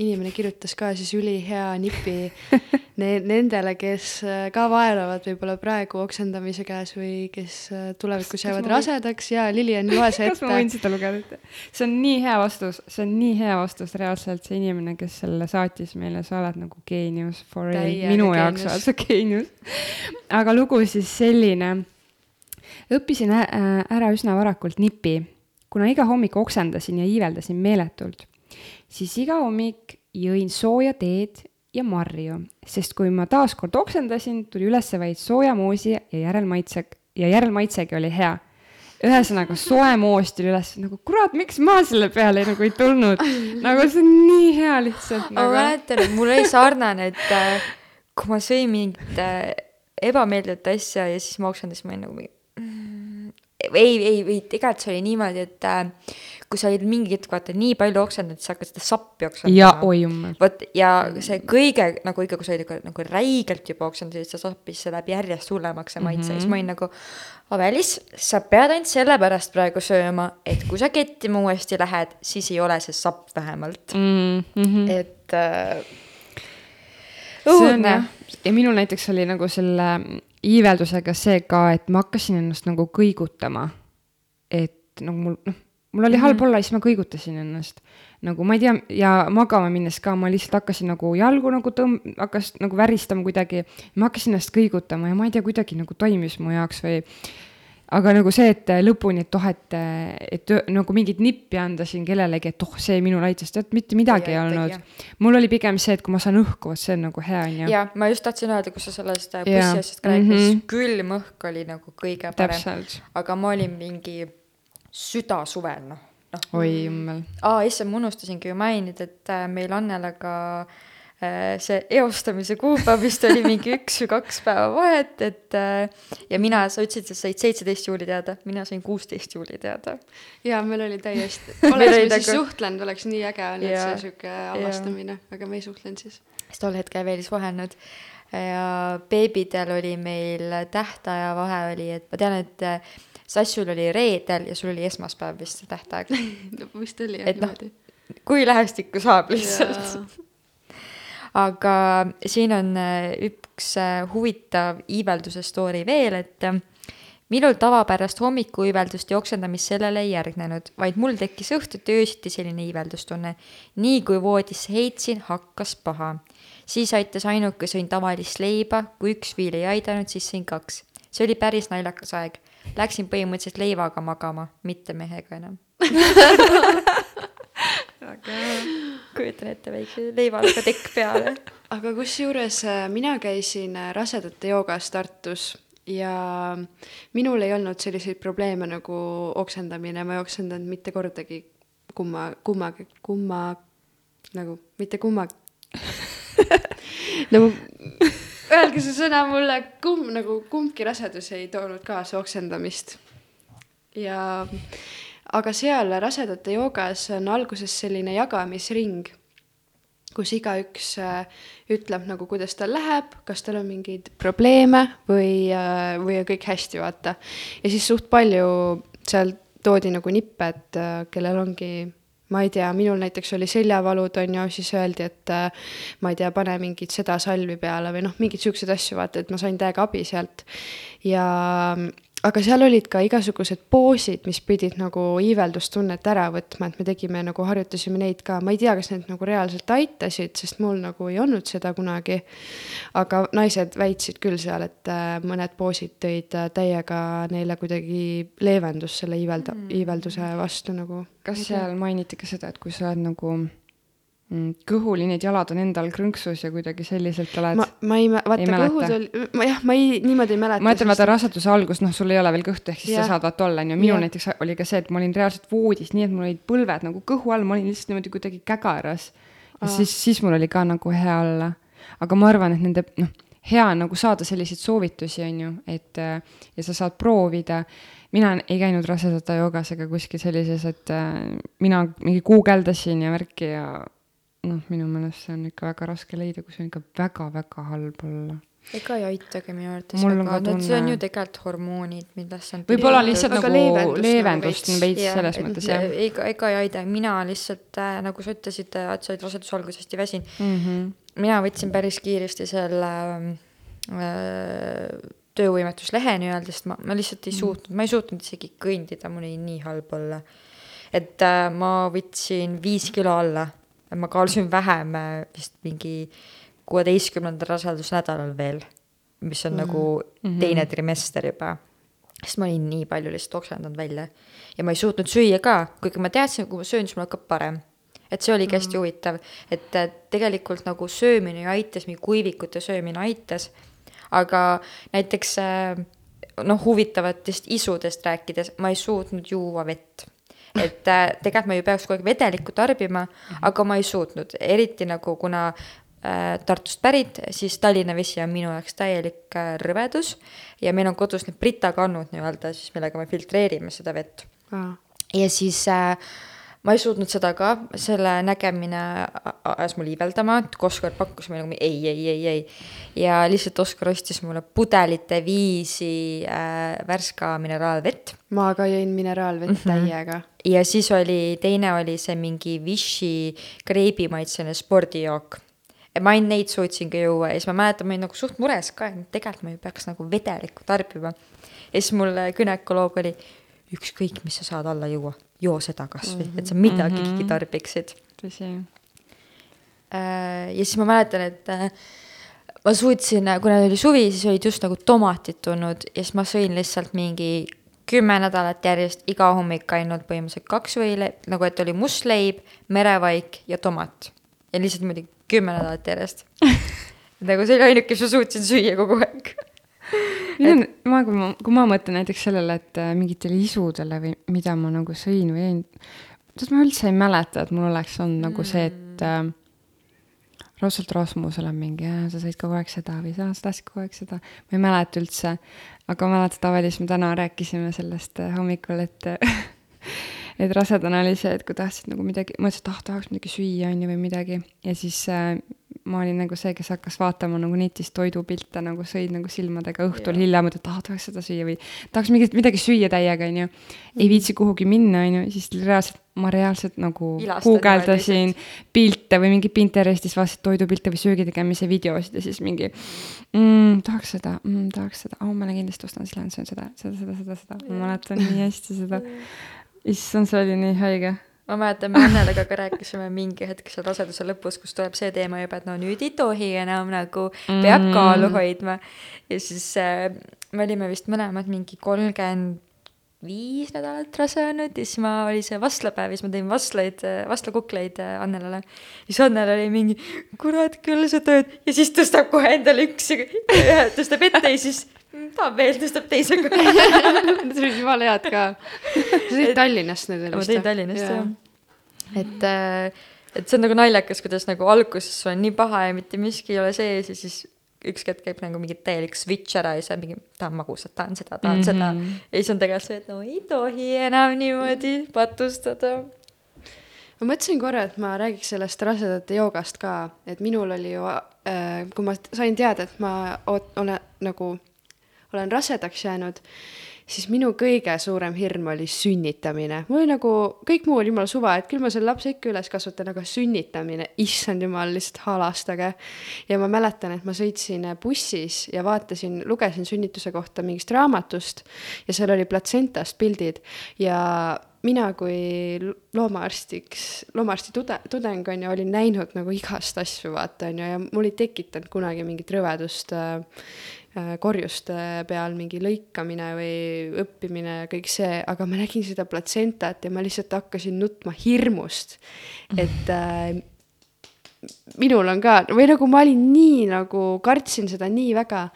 inimene kirjutas ka siis ülihea nipi ne-, nendele, kes äh, ka vaevlevad võib-olla praegu oksendamise käes või kes äh, tulevikus jäävad rasedaks ja Lilian, loe see
kas ma võin
ette.
seda lugeda ette? see on nii hea vastus, see on nii hea vastus reaalselt, see inimene, kes selle saatis meile, sa oled nagu geenius for real, minu jaoks oled sa geenius. aga lugu siis selline. õppisin ära üsna varakult nipi, kuna iga hommik oksendasin ja iiveldasin meeletult, siis iga hommik jõin sooja teed ja marju, sest kui ma taaskord oksendasin, tuli üles vaid soojamoosi ja järelmaitse ja järelmaitsegi oli hea ühesõnaga soe moos tuli üles nagu kurat, miks ma selle peale nagu ei tulnud. nagu see on nii hea lihtsalt
ma
nagu.
mäletan, et mul oli sarnane, et äh, kui ma sõin mingit äh, ebameeldivat asja ja siis ma oksendasin, ma olin nagu mingi mm, ei, ei, ei, tegelikult see oli niimoodi, et äh, kui sa olid mingi hetk vaata nii palju oksendanud, siis sa hakkad seda sappi oksendama.
ja oi jumal.
vot ja see kõige nagu ikka, kui sa olid ikka nagu räigelt juba oksendasid, sa sappis, see läheb järjest hullemaks see maitse mm, -hmm. siis ma olin nagu. Avelis, sa pead ainult sellepärast praegu sööma, et kui sa kettima uuesti lähed, siis ei ole see sapp vähemalt
Mm -hmm.
et äh, õudne
ja minul näiteks oli nagu selle iiveldusega see ka, et ma hakkasin ennast nagu kõigutama. et nagu mul, noh, mul oli halb olla ja siis ma kõigutasin ennast. nagu ma ei tea, ja magama minnes ka ma lihtsalt hakkasin nagu jalgu nagu tõmb-, hakkas nagu väristama kuidagi. ma hakkasin ennast kõigutama ja ma ei tea, kuidagi nagu toimis mu jaoks või aga nagu see, et lõpuni, et oh, et, et nagu mingit nippi anda siin kellelegi, et oh, see minu laitest, tead mitte midagi ei,
Ei
olnud mul oli pigem see, et kui ma saan õhku, vot see on nagu hea, onju.
ja ma just tahtsin öelda, kui sa sellest äh, bussiasjast rääkisid mm,
Mhm.
-hmm. külm õhk oli nagu kõige parem, aga ma olin mingi südasuvel noh, noh
oi jummel.
aa, issand, ma unustasingi ju mainida, et äh, meil Annelaga äh, see eostamise kuupäev vist oli mingi üks või kaks päeva vahet, et äh, ja mina, sa ütlesid, et sa said seitseteist juuli teada, mina sain kuusteist juuli teada.
ja meil oli täiesti, oleks me siis
nagu-
suhtlenud, oleks nii äge olnud
Jaa,
see sihuke avastamine, aga me ei suhtlenud siis.
siis tol hetkel veel ei suhelnud ja beebidel oli meil tähtaja vahe oli, et ma tean, et Sassul oli reedel ja sul oli esmaspäev vist see tähtaeg,
vist oli jah
Et noh,
niimoodi.
kui lähestikku saab lihtsalt. aga siin on äh, üks äh, huvitav iivelduse story veel, et äh, minul tavapärast hommikuiiveldust ja oksendamist sellele ei järgnenud, vaid mul tekkis õhtuti öösiti selline iiveldustunne. nii kui voodisse heitsin, hakkas paha. siis aitas ainuke, sõin tavalist leiba, kui üks viil ei aidanud, siis sõin kaks. see oli päris naljakas aeg. Läksin põhimõtteliselt leivaga magama, mitte mehega enam. kujutan ette väikse leivaga tekk peale.
aga kusjuures äh, mina käisin äh, rasedate joogas Tartus ja minul ei olnud selliseid probleeme nagu oksendamine, ma ei oksendanud mitte kordagi kumma, kummagi, kumma, nagu mitte kummagi. nagu öelge see sõna mulle, kumb nagu kumbki rasedus ei toonud kaasa oksendamist. ja aga seal rasedate joogas on alguses selline jagamisring kus igaüks äh, ütleb nagu, kuidas tal läheb, kas tal on mingeid probleeme või, või on kõik hästi, vaata. ja siis suht palju seal toodi nagu nippe, et äh, kellel ongi ma ei tea, minul näiteks oli seljavalud, on ju, siis öeldi, et äh, ma ei tea, pane mingit seda salvi peale või noh, mingeid siukseid asju, vaata, et ma sain täiega abi sealt. ja aga seal olid ka igasugused poosid, mis pidid nagu iiveldustunnet ära võtma, et me tegime nagu, harjutasime neid ka, ma ei tea, kas need nagu reaalselt aitasid, sest mul nagu ei olnud seda kunagi. aga naised väitsid küll seal, et äh, mõned poosid tõid äh, täiega neile kuidagi leevendust selle iivelda- mm., iivelduse vastu nagu.
kas seal mainiti ka seda, et kui sa oled nagu mm, kõhuli, need jalad on endal krõnksus ja kuidagi selliselt oled
ma, ma ei vaata kõhud oli, ma jah, ma ei, niimoodi ei mäleta.
ma ütlen, vaata raseduse algus, noh, sul ei ole veel kõhtu, ehk siis
Jah.
sa saad vaata olla, onju. minul
Jah.
näiteks oli ka see, et ma olin reaalselt voodis, nii et mul olid põlved nagu kõhu all, ma olin lihtsalt niimoodi kuidagi kägaras. ja
Aa.
siis, siis mul oli ka nagu hea olla. aga ma arvan, et nende, noh, hea on nagu saada selliseid soovitusi, onju, et äh, ja sa saad proovida. mina ei käinud rasedate joogas ega kuskil sellises, et äh, mina mingi guugeldasin ja värki ja noh, minu meelest see on ikka väga raske leida, kui see on ikka väga-väga halb olla.
Ega ei aitagi minu arvates
Mul on
väga,
ka
need see on
tunne-
ju tegelikult hormoonid, millest on
võib-olla lihtsalt
aga
nagu
leevendust
leevendust
nagu
on veits selles mõttes jah.
ega, ega ei aita, mina lihtsalt äh, nagu sa ütlesid, et sa olid raseduse alguses hästi väsinud,
mm. -hmm.
mina võtsin päris kiiresti selle äh, töövõimetuslehe nii-öelda, sest ma, ma lihtsalt ei suutnud, ma ei suutnud isegi kõndida, mul oli nii halb olla. et äh, ma võtsin viis kilo alla, ma kaalusin vähem äh, vist mingi kuueteistkümnendal rasedusnädalal veel, mis on mm -hmm. nagu teine trimester juba sest ma olin nii palju lihtsalt oksendanud välja ja ma ei suutnud süüa ka, kuigi ma teadsin, kui ma söön, siis mul hakkab parem. et see oligi hästi huvitav, et äh, tegelikult nagu söömine aitas, mingi kuivikute söömine aitas, aga näiteks äh, noh, huvitavatest isudest rääkides, ma ei suutnud juua vett. Et äh, tegelikult ma ju peaks kogu aeg vedelikku tarbima, aga ma ei suutnud, eriti nagu kuna äh, Tartust pärit, siis Tallinna vesi on minu jaoks täielik äh, rõvedus. Ja meil on kodus need Brita kannud nii-öelda siis, millega me filtreerime seda vett. ja siis äh, ma ei suutnud seda ka, selle nägemine ajas mul iiveldama, et kui Oskar pakkus mulle nagu ei, ei, ei, ei. ja lihtsalt Oskar ostis mulle pudelite viisi äh, värska mineraalvett
ma ka jõin mineraalvett mm -hmm. täiega.
ja siis oli, teine oli see mingi Vichy kreibimaitseline spordijook. ma ainult neid suutsingi juua ja siis ma mäletan, ma olin nagu suht mures ka, et tegelikult ma ju peaks nagu vedelikku tarbima. ja siis mul gümnakoloog oli, ükskõik, mis sa saad alla juua, joo seda kasvõi mm, -hmm. et sa midagigi mm -hmm. tarbiksid.
tõsi.
ja siis ma mäletan, et äh, ma suutsin, kuna oli suvi, siis olid just nagu tomatid tulnud ja siis ma sõin lihtsalt mingi kümme nädalat järjest iga hommik ainult põhimõtteliselt kaks võile, nagu et oli must leib, merevaik ja tomat. ja lihtsalt niimoodi kümme nädalat järjest. nagu see oli ainuke, mis ma suutsin süüa kogu aeg.
On, ma, kui ma, kui ma mõtlen näiteks sellele, et äh, mingitele isudele või mida ma nagu sõin või jõin, tead, ma üldse ei mäleta, et mul oleks olnud mm. nagu see, et äh, raudselt Rasmusel on mingi, sa sõid kogu aeg seda või sa tahtsid kogu aeg seda. ma ei mäleta üldse, aga et Avalis me täna rääkisime sellest äh, hommikul, et et rasedana oli see, et kui tahtsid nagu midagi, mõtlesid, et ah, tahaks midagi süüa, on ju, või midagi. ja siis äh, ma olin nagu see, kes hakkas vaatama nagu netist toidupilte nagu sõid nagu silmadega õhtul
Jaa.
hiljem, et ah, tahaks seda süüa või tahaks mingit, midagi süüa täiega, on ju. ei viitsi kuhugi minna, on ju, siis reaalselt, ma reaalselt nagu guugeldasin pilte või mingi Pinterestis vaatasin toidupilte või söögi tegemise videosid ja siis mingi mm, tahaks seda mm,, tahaks seda, oh ma kindlasti ostan, siis lähen söön seda, seda, seda, seda, seda, ma mäletan nii hästi seda. issand, see oli nii haige.
Ma mäletan, me Annelega ka rääkisime mingi hetk seal raseduse lõpus, kus tuleb see teema juba, et no nüüd ei tohi enam nagu, peab
Mm.
kaalu hoidma. ja siis äh, me olime vist mõlemad mingi kolmkümmend viis nädalat rase olnud ja siis ma, oli see vastlapäev ja siis ma tõin vastlaid, vastlakukleid äh, Annelale. siis Annel oli mingi, kurat küll sa teed ja siis tõstab kohe endale üks ja tõstab ette ja siis "Mm, tahab veel, tõstab teise ka.
Need olid jumala head ka. sa tõid Tallinnast need
ma tõin Tallinnast jah. et, et see on nagu naljakas, kuidas nagu alguses sul on nii paha ja mitte miski ei ole sees ja siis üks hetk käib nagu mingi täielik switch ära ja siis on mingi, tahan magusat, tahan seda, tahan mm -hmm. seda. ja siis on tegelikult see, et no ei tohi enam niimoodi patustada.
ma mõtlesin korra, et ma räägiks sellest rasedate joogast ka, et minul oli ju äh,, kui ma sain teada, et ma oot- olen nagu, olen rasedaks jäänud, siis minu kõige suurem hirm oli sünnitamine. mul oli nagu, kõik muu oli jumala suva, et küll ma selle lapse ikka üles kasvatan, aga sünnitamine, issand jumal, lihtsalt halastage. ja ma mäletan, et ma sõitsin bussis ja vaatasin, lugesin sünnituse kohta mingist raamatust ja seal oli platsentast pildid ja mina kui loomaarstiks, loomaarsti tude, tudeng on ju, olin näinud nagu igast asju, vaata on ju, ja mul ei tekitanud kunagi mingit rõvedust äh, korjuste peal mingi lõikamine või õppimine, kõik see, aga ma nägin seda platsentat ja ma lihtsalt hakkasin nutma hirmust, et äh, minul on ka või nagu ma olin nii nagu kartsin seda nii väga,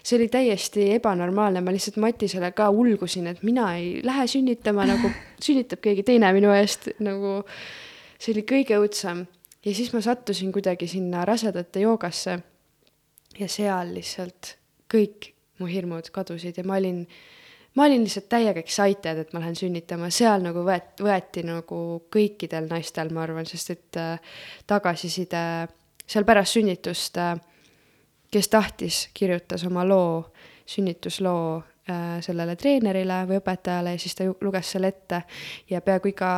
see oli täiesti ebanormaalne, ma lihtsalt Matisele ka ulgusin, et mina ei lähe sünnitama nagu sünnitab keegi teine minu eest nagu see oli kõige õudsem ja siis ma sattusin kuidagi sinna rasedate joogasse ja seal lihtsalt kõik mu hirmud kadusid ja ma olin ma olin lihtsalt täiega excited, et ma lähen sünnitama, seal nagu võet-, võeti nagu kõikidel naistel, ma arvan, sest et äh, tagasiside seal pärast sünnitust äh, kes tahtis, kirjutas oma loo, sünnitusloo äh, sellele treenerile või õpetajale ja siis ta luges selle ette ja peaaegu iga,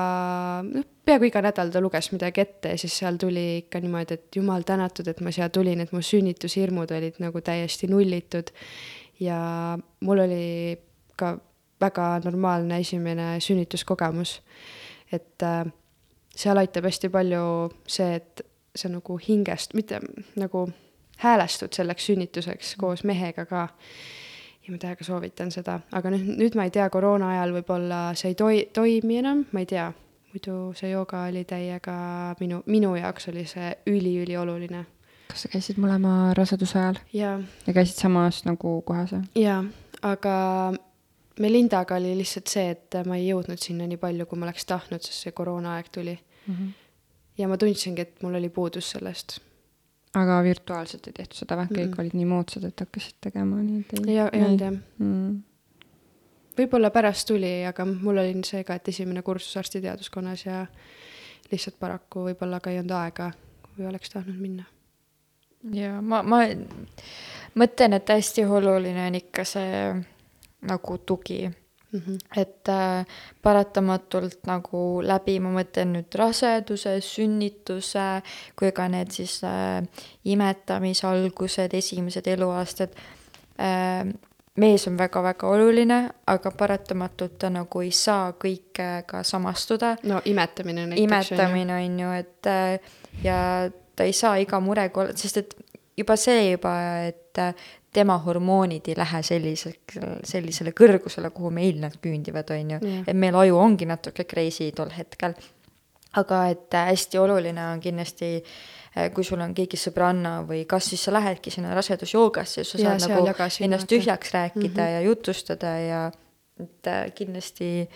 noh, peaaegu iga nädal ta luges midagi ette ja siis seal tuli ikka niimoodi, et jumal tänatud, et ma siia tulin, et mu sünnitushirmud olid nagu täiesti nullitud. ja mul oli ka väga normaalne esimene sünnituskogemus. et äh, seal aitab hästi palju see, et sa nagu hingest, mitte nagu häälestud selleks sünnituseks koos mehega ka. ja ma täiega soovitan seda, aga nüüd, nüüd ma ei tea, koroona ajal võib-olla see ei toi-, toimi enam, ma ei tea. Muidu see jooga oli täiega minu, minu jaoks oli see üliülioluline.
kas sa käisid mõlema raseduse ajal ja käisid samas nagu kohas või?
jaa, aga Melindaga oli lihtsalt see, et ma ei jõudnud sinna nii palju, kui ma oleks tahtnud, sest see koroonaaeg tuli. ja ma tundsingi, et mul oli puudus sellest.
aga virtuaalselt ei tehtud seda või? kõik
Mm-mm.
olid nii moodsad, et hakkasid tegema nii, et ei?
ei, olnud jah.
mm.
Võib-olla pärast tuli, aga mul oli see ka, et esimene kursus arstiteaduskonnas ja lihtsalt paraku võib-olla ka ei olnud aega, kui oleks tahtnud minna.
ja ma, ma mõtlen, et hästi oluline on ikka see nagu tugi
Mm -hmm.
et äh, paratamatult nagu läbi, ma mõtlen nüüd raseduse, sünnituse, kui ka need siis äh, imetamisalgused, esimesed eluaastad äh,. Mees on väga-väga oluline, aga paratamatult ta nagu ei saa kõikega samastuda
no imetamine näiteks.
imetamine on ju, et äh, ja ta ei saa iga murega sest et juba see juba, et äh, tema hormoonid ei lähe selliseks, sellisele kõrgusele, kuhu meil nad küündivad, on ju.
Jah.
et meil aju ongi natuke crazy tol hetkel. aga et äh, hästi oluline on kindlasti, kui sul on keegi sõbranna või kas siis sa lähedki sinna rasedusjoogasse, sa saad
seal
nagu
jagasin,
ennast tühjaks rääkida mm -hmm. ja jutustada ja et äh, kindlasti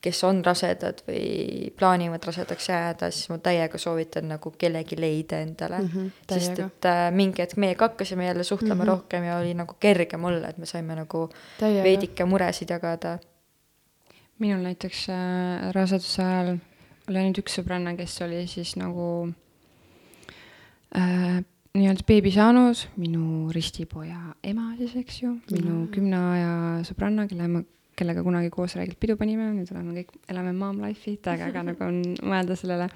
kes on rasedad või plaanivad rasedaks jääda, siis ma täiega soovitan nagu kellegi leida endale mm. -hmm, sest
täiega.
et äh, mingi hetk meiega hakkasime jälle suhtlema mm. -hmm. rohkem ja oli nagu kergem olla, et me saime nagu
Täiega.
veidike muresid jagada.
minul näiteks äh, raseduse ajal oli ainult üks sõbranna, kes oli siis nagu äh, nii-öelda beebi saanud, minu ristipoja ema siis, eks ju, minu
Mm.
kümne aja sõbranna, kelle ma, kellega kunagi koos räägilt pidu panime, nüüd oleme kõik, elame mom life'i, täiega äge nagu on mõelda sellele.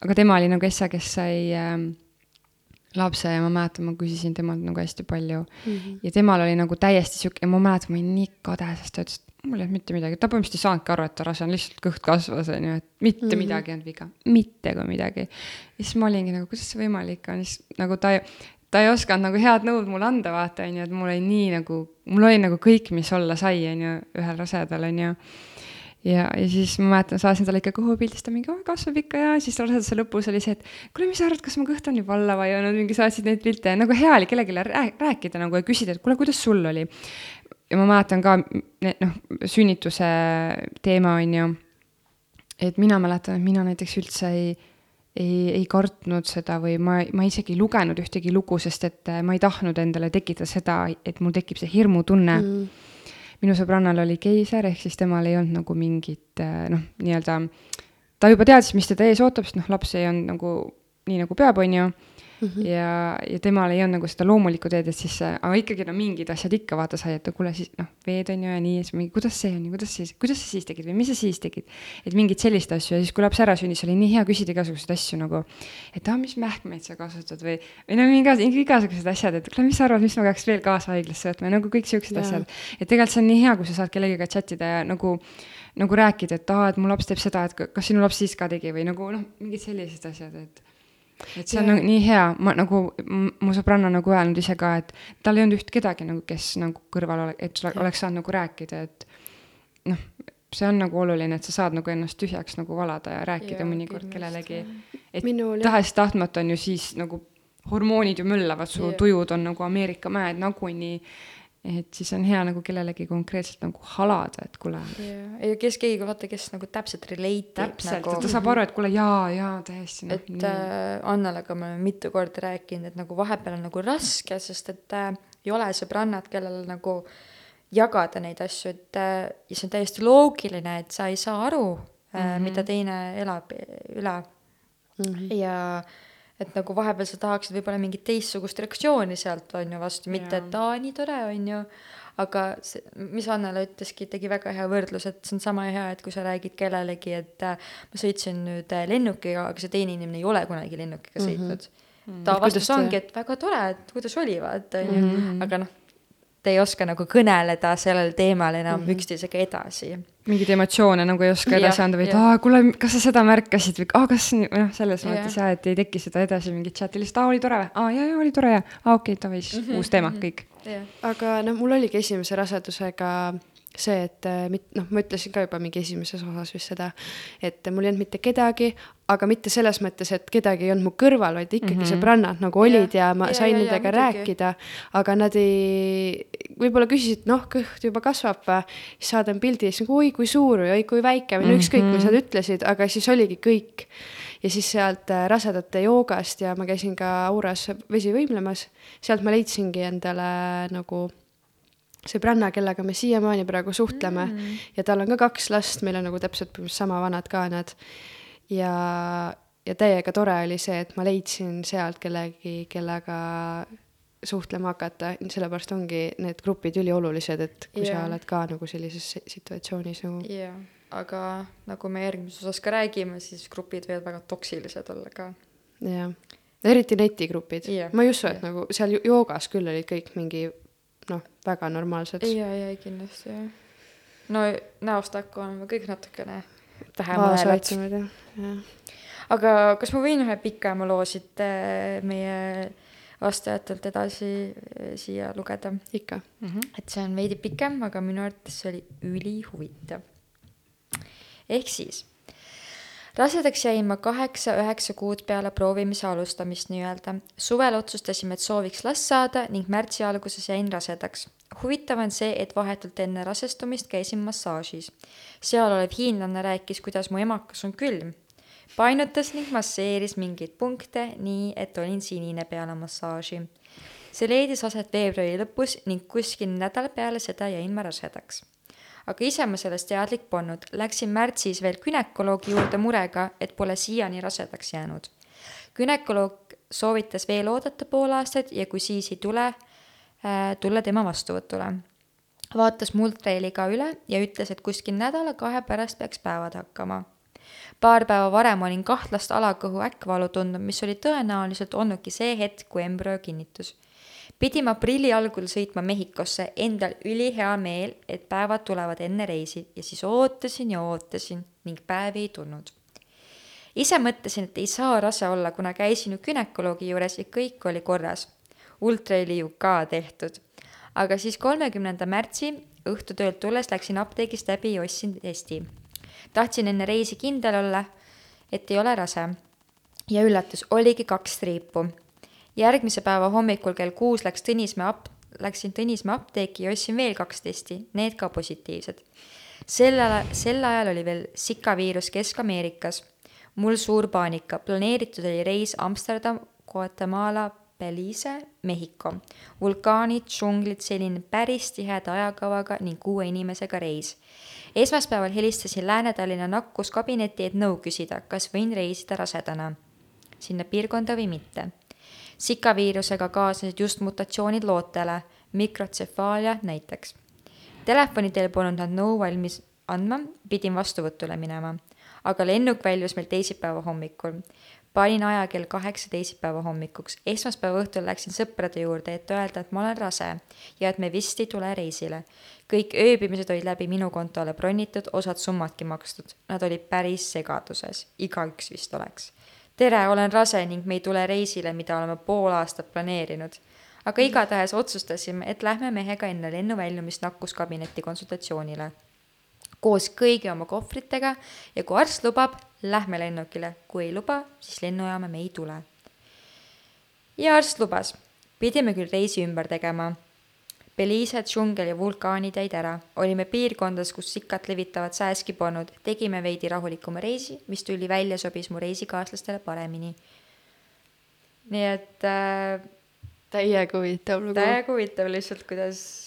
aga tema oli nagu essa, kes sai äh, lapse ja ma mäletan, ma küsisin temalt nagu hästi palju
mm. -hmm.
ja temal oli nagu täiesti sihuke ma mäletan, ma olin nii kade, sest ta ütles, et mul ei olnud mitte midagi, ta põhimõtteliselt ei saanudki aru, et ta rase on, lihtsalt kõht kasvas, on ju, et mitte mm. -hmm. midagi ei olnud viga, mitte kui midagi. ja siis ma olingi nagu, kuidas see võimalik on, siis nagu ta, ta ei osanud nagu head nõud mulle anda, vaata, on ju, et mul oli nii nagu, mul oli nagu kõik, mis olla sai, on ju, ühel rasedal, on ju ja, ja siis ma mäletan, saasin talle ikka kõhu pildistada, mingi oi kasvab ikka ja siis raseduse lõpus oli see, et kuule, mis sa arvad, kas mu kõht on juba alla vajunud, mingi saatsid neid pilte nagu hea oli kellelegi rääk- rääkida nagu ja küsida, et kuule, kuidas sul oli. Ja ma mäletan ka noh, sünnituse teema on ju, et mina mäletan, et mina näiteks üldse ei ei, ei kartnud seda või ma, ma isegi ei lugenud ühtegi lugu, sest et äh, ma ei tahtnud endale tekitada seda, et mul tekib see hirmutunne mm.
Mm.
minu sõbrannal oli keiser, ehk siis temal ei olnud nagu mingit äh, noh, nii-öelda, ta juba teadis, mis teda ees ootab, sest noh, laps ei olnud nagu nii nagu peab, on ju.
Mhm.
ja, ja temal ei olnud nagu seda loomulikku teed, et siis, aga ikkagi no mingid asjad ikka vaata sai, et kuule siis noh, veed on ju ja nii, ja siis mingi, kuidas see on ja kuidas siis, kuidas sa siis tegid või mis sa siis tegid. et mingeid selliseid asju ja siis, kui laps ära sündis, oli nii hea küsida igasuguseid asju nagu, et aa, mis mähkmeid sa kasutad või, või no mingi igasugused asjad, et kuule, mis sa arvad, mis ma peaks veel kaasa haiglasse võtma ja nagu kõik siuksed
Jaa.
asjad et tegelikult see on nii hea, kui sa saad kellegagi chat ida ja nagu, nagu rääkida, et aa, et mu laps teeb seda, et ka- kas sinu laps siis ka tegi või nagu noh, mingid sellised asjad, et. Et see on
Jaa.
nagu nii hea, ma nagu, mu sõbranna nagu öelnud ise ka, et tal ei olnud üht kedagi nagu, kes nagu kõrval ole, et
Jah.
oleks saanud nagu rääkida, et noh, see on nagu oluline, et sa saad nagu ennast tühjaks nagu valada ja rääkida
Jaa,
mõnikord kellelegi. et tahes-tahtmata on ju siis nagu hormoonid ju möllavad, su
Jah.
tujud on nagu Ameerika mäed nagunii et siis on hea nagu kellelegi konkreetselt nagu halada, et kuule,
ja, ja kes keegi, vaata, kes nagu täpselt relate
täpselt
nagu,
et ta saab aru, et kuule jaa, jaa, täiesti noh,
et äh, Annalega me oleme mitu korda rääkinud, et nagu vahepeal on nagu raske, sest et äh, ei ole sõbrannad, kellel nagu jagada neid asju, et äh, ja see on täiesti loogiline, et sa ei saa aru äh, mm, -hmm. mida teine elab üle
Mhm.
ja et nagu vahepeal sa tahaksid võib-olla mingit teistsugust reaktsiooni sealt on ju vastu, mitte et aa, nii tore on ju. aga see, mis Annela ütleski, tegi väga hea võrdlus, et see on sama hea, et kui sa räägid kellelegi, et äh, ma sõitsin nüüd äh, lennukiga, aga see teine inimene ei ole kunagi lennukiga
Mhm.
sõitnud mm. -hmm. Ta vastus ongi, et väga tore, et kuidas oli, vaata on ju,
Mhm.
aga noh, te ei oska nagu kõneleda sellel teemal enam
Mhm.
üksteisega edasi.
mingeid emotsioone nagu ei oska edasi
Jah,
anda või et aa, kuule, kas sa seda märkasid või aa, kas nii, või noh, selles
Jah.
mõttes jah, et ei teki seda edasi mingit chati, lihtsalt aa, oli tore või? aa, jaa, jaa, oli tore ja aa, okei okay,, davai, siis uus teema, kõik.
jah,
aga noh, mul oligi esimese rasedusega see, et äh, mit- noh, ma ütlesin ka juba mingi esimeses osas vist seda, et mul ei olnud mitte kedagi, aga mitte selles mõttes, et kedagi ei olnud mu kõrval, vaid ikkagi mm -hmm. sõbrannad nagu olid ja, ja ma
Ja,
sain
ja, ja,
nendega
muidugi.
rääkida, aga nad ei, võib-olla küsisid, noh, kõht juba kasvab või, siis saadan pildi ja siis nagu oi kui suur või oi kui väike või no ükskõik, mis nad ütlesid, aga siis oligi kõik. ja siis sealt äh, rasedate joogast ja ma käisin ka Auras vesi võimlemas, sealt ma leidsingi endale nagu sõbranna, kellega me siiamaani praegu suhtleme mm. ja tal on ka kaks last, meil on nagu täpselt põhimõtteliselt sama vanad ka nad. ja, ja täiega tore oli see, et ma leidsin sealt kellegi, kellega suhtlema hakata, sellepärast ongi need grupid üliolulised, et kui yeah. Sa oled ka nagu sellises si- situatsioonis nagu
jah, aga nagu me järgmises osas ka räägime, siis grupid võivad väga toksilised olla ka.
jah, eriti netigrupid
Jah,
ma ei usu, et
jah.
nagu seal jo- joogas küll olid kõik mingi noh, väga normaalsed.
ja, ja kindlasti jah. no näost hakka oleme kõik natukene vähem
jah.
aga kas ma võin ühe pikema loo siit äh, meie vastajatelt edasi äh, siia lugeda?
ikka.
et see on veidi pikem, aga minu arvates see oli ülihuvitav. ehk siis, rasedaks jäin ma kaheksa-üheksa kuud peale proovimise alustamist nii-öelda. suvel otsustasime, et sooviks last saada ning märtsi alguses jäin rasedaks. huvitav on see, et vahetult enne rasestumist käisin massaažis. seal olev hiinlane rääkis, kuidas mu emakas on külm painutas ning masseeris mingeid punkte, nii et olin sinine peale massaaži. see leidis aset veebruari lõpus ning kuskil nädal peale seda jäin ma rasedaks. Aga ise ma sellest teadlik polnud, läksin märtsis veel günekoloogi juurde murega, et pole siiani rasedaks jäänud. günekoloog soovitas veel oodata pool aastat ja kui siis ei tule, tulla tema vastuvõtule. vaatas multreili ka üle ja ütles, et kuskil nädala-kahe pärast peaks päevad hakkama paar päeva varem olin kahtlast alakõhu äkkvalu tundnud, mis oli tõenäoliselt olnudki see hetk, kui embrüo kinnitus. Pidime aprilli algul sõitma Mehhikosse, endal ülihea meel, et päevad tulevad enne reisi ja siis ootasin ja ootasin ning päevi ei tulnud. ise mõtlesin, et ei saa rase olla, kuna käisin ju günekoloogi juures ja kõik oli korras. ultra oli ju ka tehtud. aga siis kolmekümnenda märtsi õhtutöölt tulles läksin apteegist läbi ja ostsin testi tahtsin enne reisi kindel olla, et ei ole rase. ja üllatus, oligi kaks triipu. Järgmise päeva hommikul kell kuus läks Tõnismäe ap-, läksin Tõnismäe apteeki ja ostsin veel kaks testi, need ka positiivsed. sel ajal, sel ajal oli veel Zika viirus Kesk-Ameerikas. mul suur paanika, planeeritud oli reis Amsterdam, Guatemala, Belize, Mehhiko. vulkaanid, džunglid, selline päris tiheda ajakavaga ning kuue inimesega reis esmaspäeval helistasin Lääne-Tallinna nakkuskabinetti, et nõu küsida, kas võin reisida rasedana sinna piirkonda või mitte. Zika viirusega kaasnesid just mutatsioonid lootele, mikrotsefaalia näiteks. Telefoni teel polnud nad nõu valmis andma, pidin vastuvõtule minema, aga lennuk väljus meil teisipäeva hommikul. panin aja kell kaheksa teisipäeva hommikuks. esmaspäeva õhtul läksin sõprade juurde, et öelda, et ma olen rase ja et me vist ei tule reisile. kõik ööbimised olid läbi minu kontole bronnitud, osad summadki makstud. Nad olid päris segaduses, igaüks vist oleks. Tere, olen rase ning me ei tule reisile, mida oleme pool aastat planeerinud. aga igatahes otsustasime, et lähme mehega enne lennu väljumist nakkuskabinetti konsultatsioonile koos kõigi oma kohvritega ja kui arst lubab, lähme lennukile, kui ei luba, siis lennujaama me ei tule. ja arst lubas, pidime küll reisi ümber tegema. Belize, džungel ja vulkaanid jäid ära, olime piirkondades, kus sikat levitavat sääski polnud, tegime veidi rahulikuma reisi, mis tuli välja, sobis mu reisikaaslastele paremini. nii et äh,
täiega huvitav lugu.
täiega huvitav lihtsalt, kuidas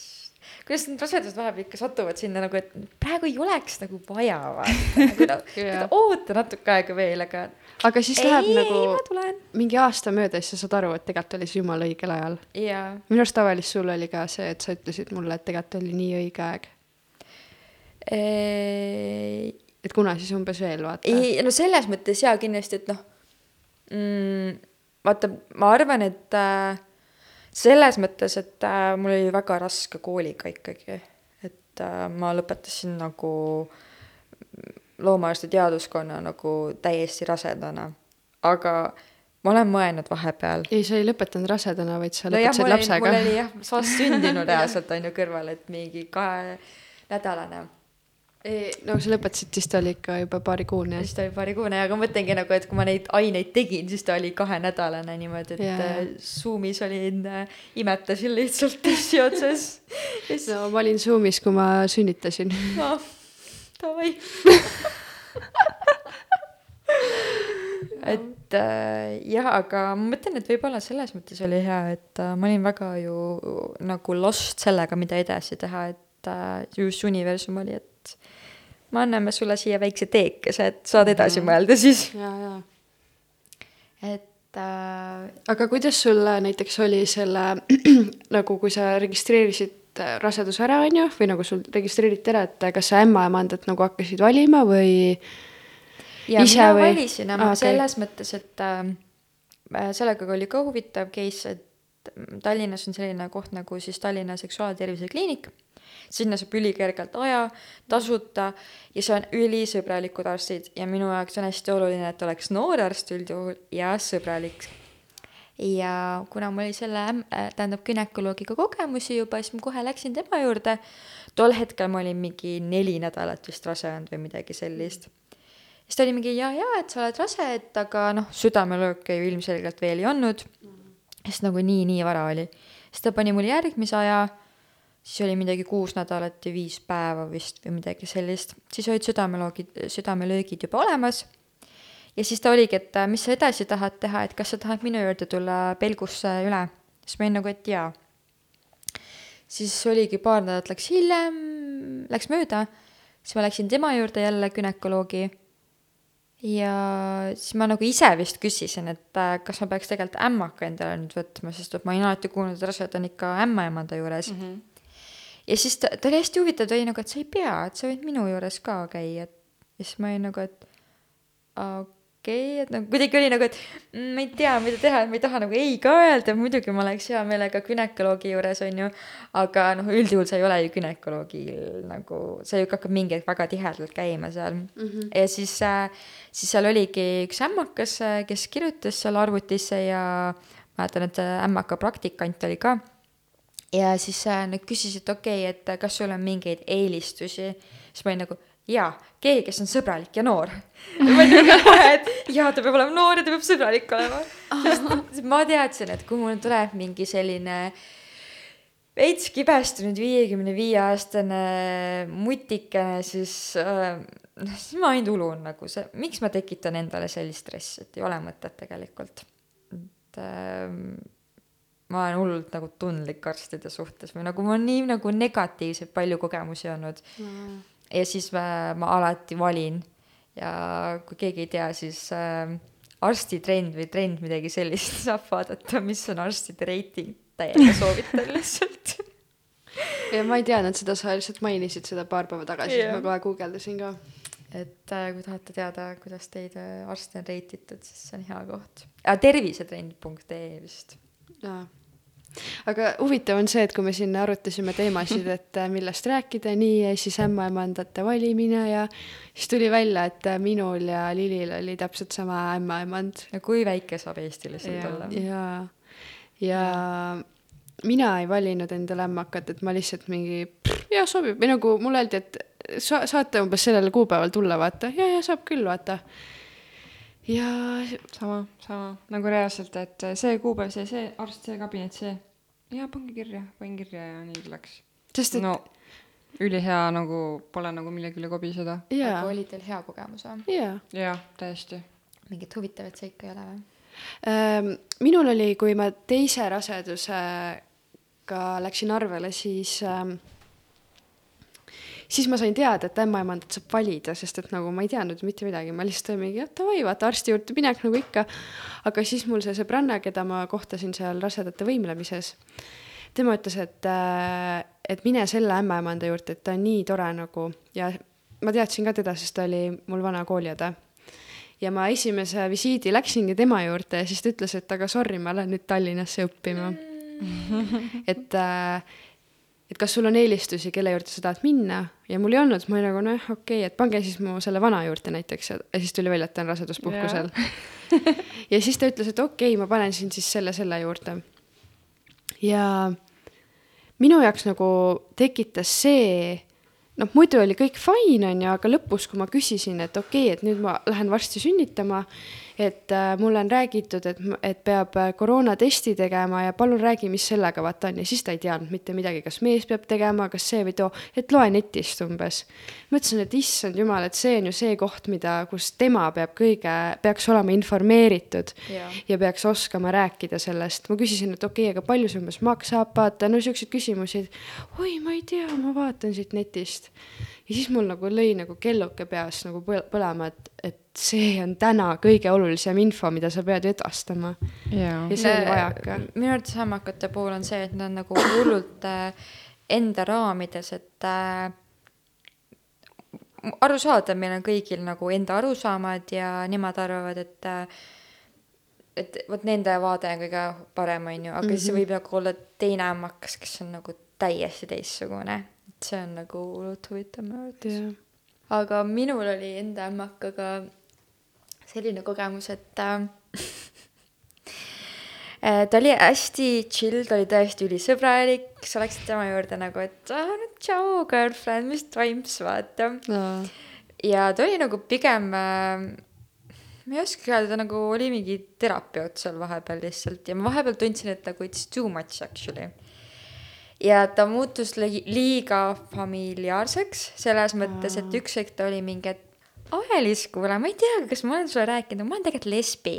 kuidas need rasedused vahepeal ikka satuvad sinna nagu, et praegu ei oleks nagu vaja vaata nagu,
Jah.
oota natuke aega veel, aga
aga siis läheb
ei,
nagu
ma tulen.
mingi aasta mööda ja siis sa saad aru, et tegelikult oli see jumala õigel ajal.
jaa
minu arust tavaliselt sul oli ka see, et sa ütlesid mulle, et tegelikult oli nii õige aeg.
ei,
et kuna siis umbes veel vaata.
ei, no selles mõttes jaa kindlasti, et noh mm,, vaata, ma arvan, et äh, selles mõttes, et äh, mul oli väga raske kooliga ikkagi, et äh, ma lõpetasin nagu loomaarsti teaduskonna nagu täiesti rasedana, aga ma olen mõelnud vahepeal.
ei, sa ei lõpetanud rasedana, vaid sa
nojah,
lõpetasid
oli,
lapsega
mul. oli jah vastsündinu reaalselt on ju kõrval, et mingi kahenädalane
no kui sa lõpetasid, siis ta oli ikka juba paarikuune
ja. siis ta oli paarikuune, aga ma mõtlengi nagu, et kui ma neid aineid tegin, siis ta oli kahenädalane niimoodi, et yeah. Zoom'is olin äh,, imetasin lihtsalt tissi otsas. ja siis
no ma olin Zoomis, kui ma sünnitasin.
no, davai. et äh, jah, aga ma mõtlen, et võib-olla selles mõttes oli hea, et äh, ma olin väga ju nagu lost sellega, mida edasi teha, et äh, just universum oli, et me anname sulle siia väikse teekese, et saad edasi mõelda siis.
ja, ja.
et äh,
aga kuidas sul näiteks oli selle nagu, kui sa registreerisid äh, raseduse ära, on ju, või nagu sul registreeriti ära, et kas sa ämmaemandat nagu hakkasid valima või?
ja
Ise
mina
või?
valisin ema
okei.
okay. selles mõttes, et äh, sellega oli ka huvitav case, et Tallinnas on selline koht nagu siis Tallinna Seksuaaltervise Kliinik. Sinna saab ülikergelt aja, tasuta ja see on ülisõbralikud arstid ja minu jaoks on hästi oluline, et oleks noor arst üldjuhul ja sõbralik. ja kuna mul oli selle, tähendab günekoloogiga kogemusi juba, siis ma kohe läksin tema juurde. tol hetkel ma olin mingi neli nädalat vist rase olnud või midagi sellist siis ta oli mingi ja, ja et sa oled rase, et aga noh, südamelööke ju ilmselgelt veel ei olnud. sest nagu nii, nii vara oli. siis ta pani mulle järgmise aja, siis oli midagi kuus nädalat ja viis päeva vist või midagi sellist, siis olid südameloogid, südamelöögid juba olemas. ja siis ta oligi, et äh, mis sa edasi tahad teha, et kas sa tahad minu juurde tulla Pelgusse üle. siis ma olin nagu, et jaa. siis oligi paar nädalat läks hiljem, läks mööda, siis ma läksin tema juurde jälle günekoloogi ja siis ma nagu ise vist küsisin, et äh, kas ma peaks tegelikult ämmaka endale nüüd võtma, sest et ma olin alati kuulnud, et rasedad on ikka ämmaemanda juures mm. -hmm. Ja siis ta, ta oli hästi huvitav, ta oli nagu, et sa ei pea, et sa võid minu juures ka käia. ja siis ma olin nagu, et okei okay,, et nagu kuidagi oli nagu, et mm, ma ei tea, mida teha, et ma ei taha nagu ei ka öelda, muidugi ma oleks hea meelega günekoloogi juures, on ju, aga noh, üldjuhul sa ei ole ju günekoloogil nagu, sa ju hakkad mingi hetk väga tihedalt käima seal mm. -hmm. ja siis äh,, siis seal oligi üks ämmakas, kes kirjutas seal arvutisse ja mäletan, et ämmaka praktikant oli ka. Ja siis äh, nad küsisid, okei okay,, et kas sul on mingeid eelistusi, siis ma olin nagu jaa, keegi, kes on sõbralik ja noor. ma olin nagu kohe, et jaa, ta peab olema noor ja ta peab sõbralik olema. sest ma teadsin, et kui mul tuleb mingi selline veits kibestunud viiekümne viie aastane mutikene, siis äh,, siis ma ainult ulun nagu see, miks ma tekitan endale sellist stressi, et ei ole mõtet tegelikult. et äh, ma olen hullult nagu tundlik arstide suhtes või nagu mul on nii nagu negatiivseid palju kogemusi olnud mm.. ja siis ma, ma alati valin ja kui keegi ei tea, siis äh, arstitrend või trend midagi sellist saab vaadata, mis on arstide reiting, täiega soovitan lihtsalt
ja ma ei teadnud seda, sa lihtsalt mainisid seda paar päeva tagasi yeah., siis ma kohe guugeldasin ka.
et äh, kui tahate teada, kuidas teid äh, arste on reititud, siis see on hea koht. tervisetrend.ee vist.
jaa. Aga huvitav on see, et kui me siin arutasime teemasid, et äh, millest rääkida, nii ja siis ämmaemandate valimine ja siis tuli välja, et äh, minul ja Lilil oli täpselt sama ämmaemand
no kui väike saab Eesti lihtsalt
Jaa.
olla?
ja, ja mina ei valinud endale ämmakat, et ma lihtsalt mingi jah, sobib või nagu mulle öeldi, et sa saate umbes sellel kuupäeval tulla, vaata ja, ja saab küll, vaata. Ja
sama, sama nagu reaalselt, et see kuupäev, see, see arst, see kabinet, see. jaa, pange kirja, panin kirja ja nii läks.
sest et
no ülihea nagu pole nagu millegi üle kobiseda.
jaa
aga, oli teil hea kogemus või?
jaa
jah, täiesti.
mingit huvitavat seika ei ole või?
Ähm, minul oli, kui ma teise raseduse ämmaemandaga läksin arvele, siis ähm, siis ma sain teada, et ämmaemandat saab valida, sest et nagu ma ei teadnud mitte midagi, ma lihtsalt olin mingi, et davai, vaata arsti juurde minek nagu ikka. aga siis mul see sõbranna, keda ma kohtasin seal rasedate võimlemises, tema ütles, et, äh, et mine selle ämmaemanda juurde, et ta on nii tore nagu. Ja ma teadsin ka teda, sest ta oli mul vana kooliõde. Ja ma esimese visiidi läksingi tema juurde ja siis ta ütles, et aga sorry, ma lähen nüüd Tallinnasse õppima. Et äh, et kas sul on eelistusi, kelle juurde sa tahad minna? Ja mul ei olnud, ma olin nagu nojah, okei okay,, et pange siis mu selle vana juurde näiteks. Ja, ja siis tuli välja, et ta on raseduspuhkusel. Ja siis ta ütles, et okei okay,, ma panen sind siis selle, selle juurde. ja minu jaoks nagu tekitas see, noh, muidu oli kõik fine, on ju, aga lõpus, kui ma küsisin, et okei okay,, et nüüd ma lähen varsti sünnitama et äh, mulle on räägitud, et, et peab äh, koroonatesti tegema ja palun räägi, mis sellega vaata on. Ja siis ta ei teadnud mitte midagi, kas mees peab tegema, kas see või too, et loe netist umbes. mõtlesin, et issand jumal, et see on ju see koht, mida, kus tema peab kõige, peaks olema informeeritud ja, ja peaks oskama rääkida sellest. ma küsisin, et okei okay,, aga palju see umbes maksab, vaata, no siukseid küsimusi, et oi, ma ei tea, ma vaatan siit netist. Ja siis mul nagu lõi nagu kelluke peas nagu põlema, et, et see on täna kõige olulisem info, mida sa pead edastama. ja see oli vajaka.
minu arvates hammakate puhul on see, et nad nagu hullult äh, enda raamides, et äh, arusaadav, meil on kõigil nagu enda arusaamad ja nemad arvavad, et äh, et vot nende vaade on kõige parem, on ju, aga mm -hmm. siis võib nagu olla teine hammakas, kes on nagu täiesti teistsugune see on nagu hullult huvitav minu arvates yeah.. aga minul oli enda ämmakaga selline kogemus, et äh, ta oli hästi chill, ta oli tõesti ülisõbralik, sa läksid tema juurde nagu, et ah, no tšau, girlfriend, mis toimus, vaata. No.. ja ta oli nagu pigem äh, ma ei oska öelda, ta nagu oli mingi terapeut seal vahepeal lihtsalt ja ma vahepeal tundsin, et nagu it's too much actually. Ja ta muutus li liiga familiaarseks selles mõttes, et üks hetk ta oli mingi, et Aelis, kuule, ma ei tea, kas ma olen sulle rääkinud, ma olen tegelikult lesbi.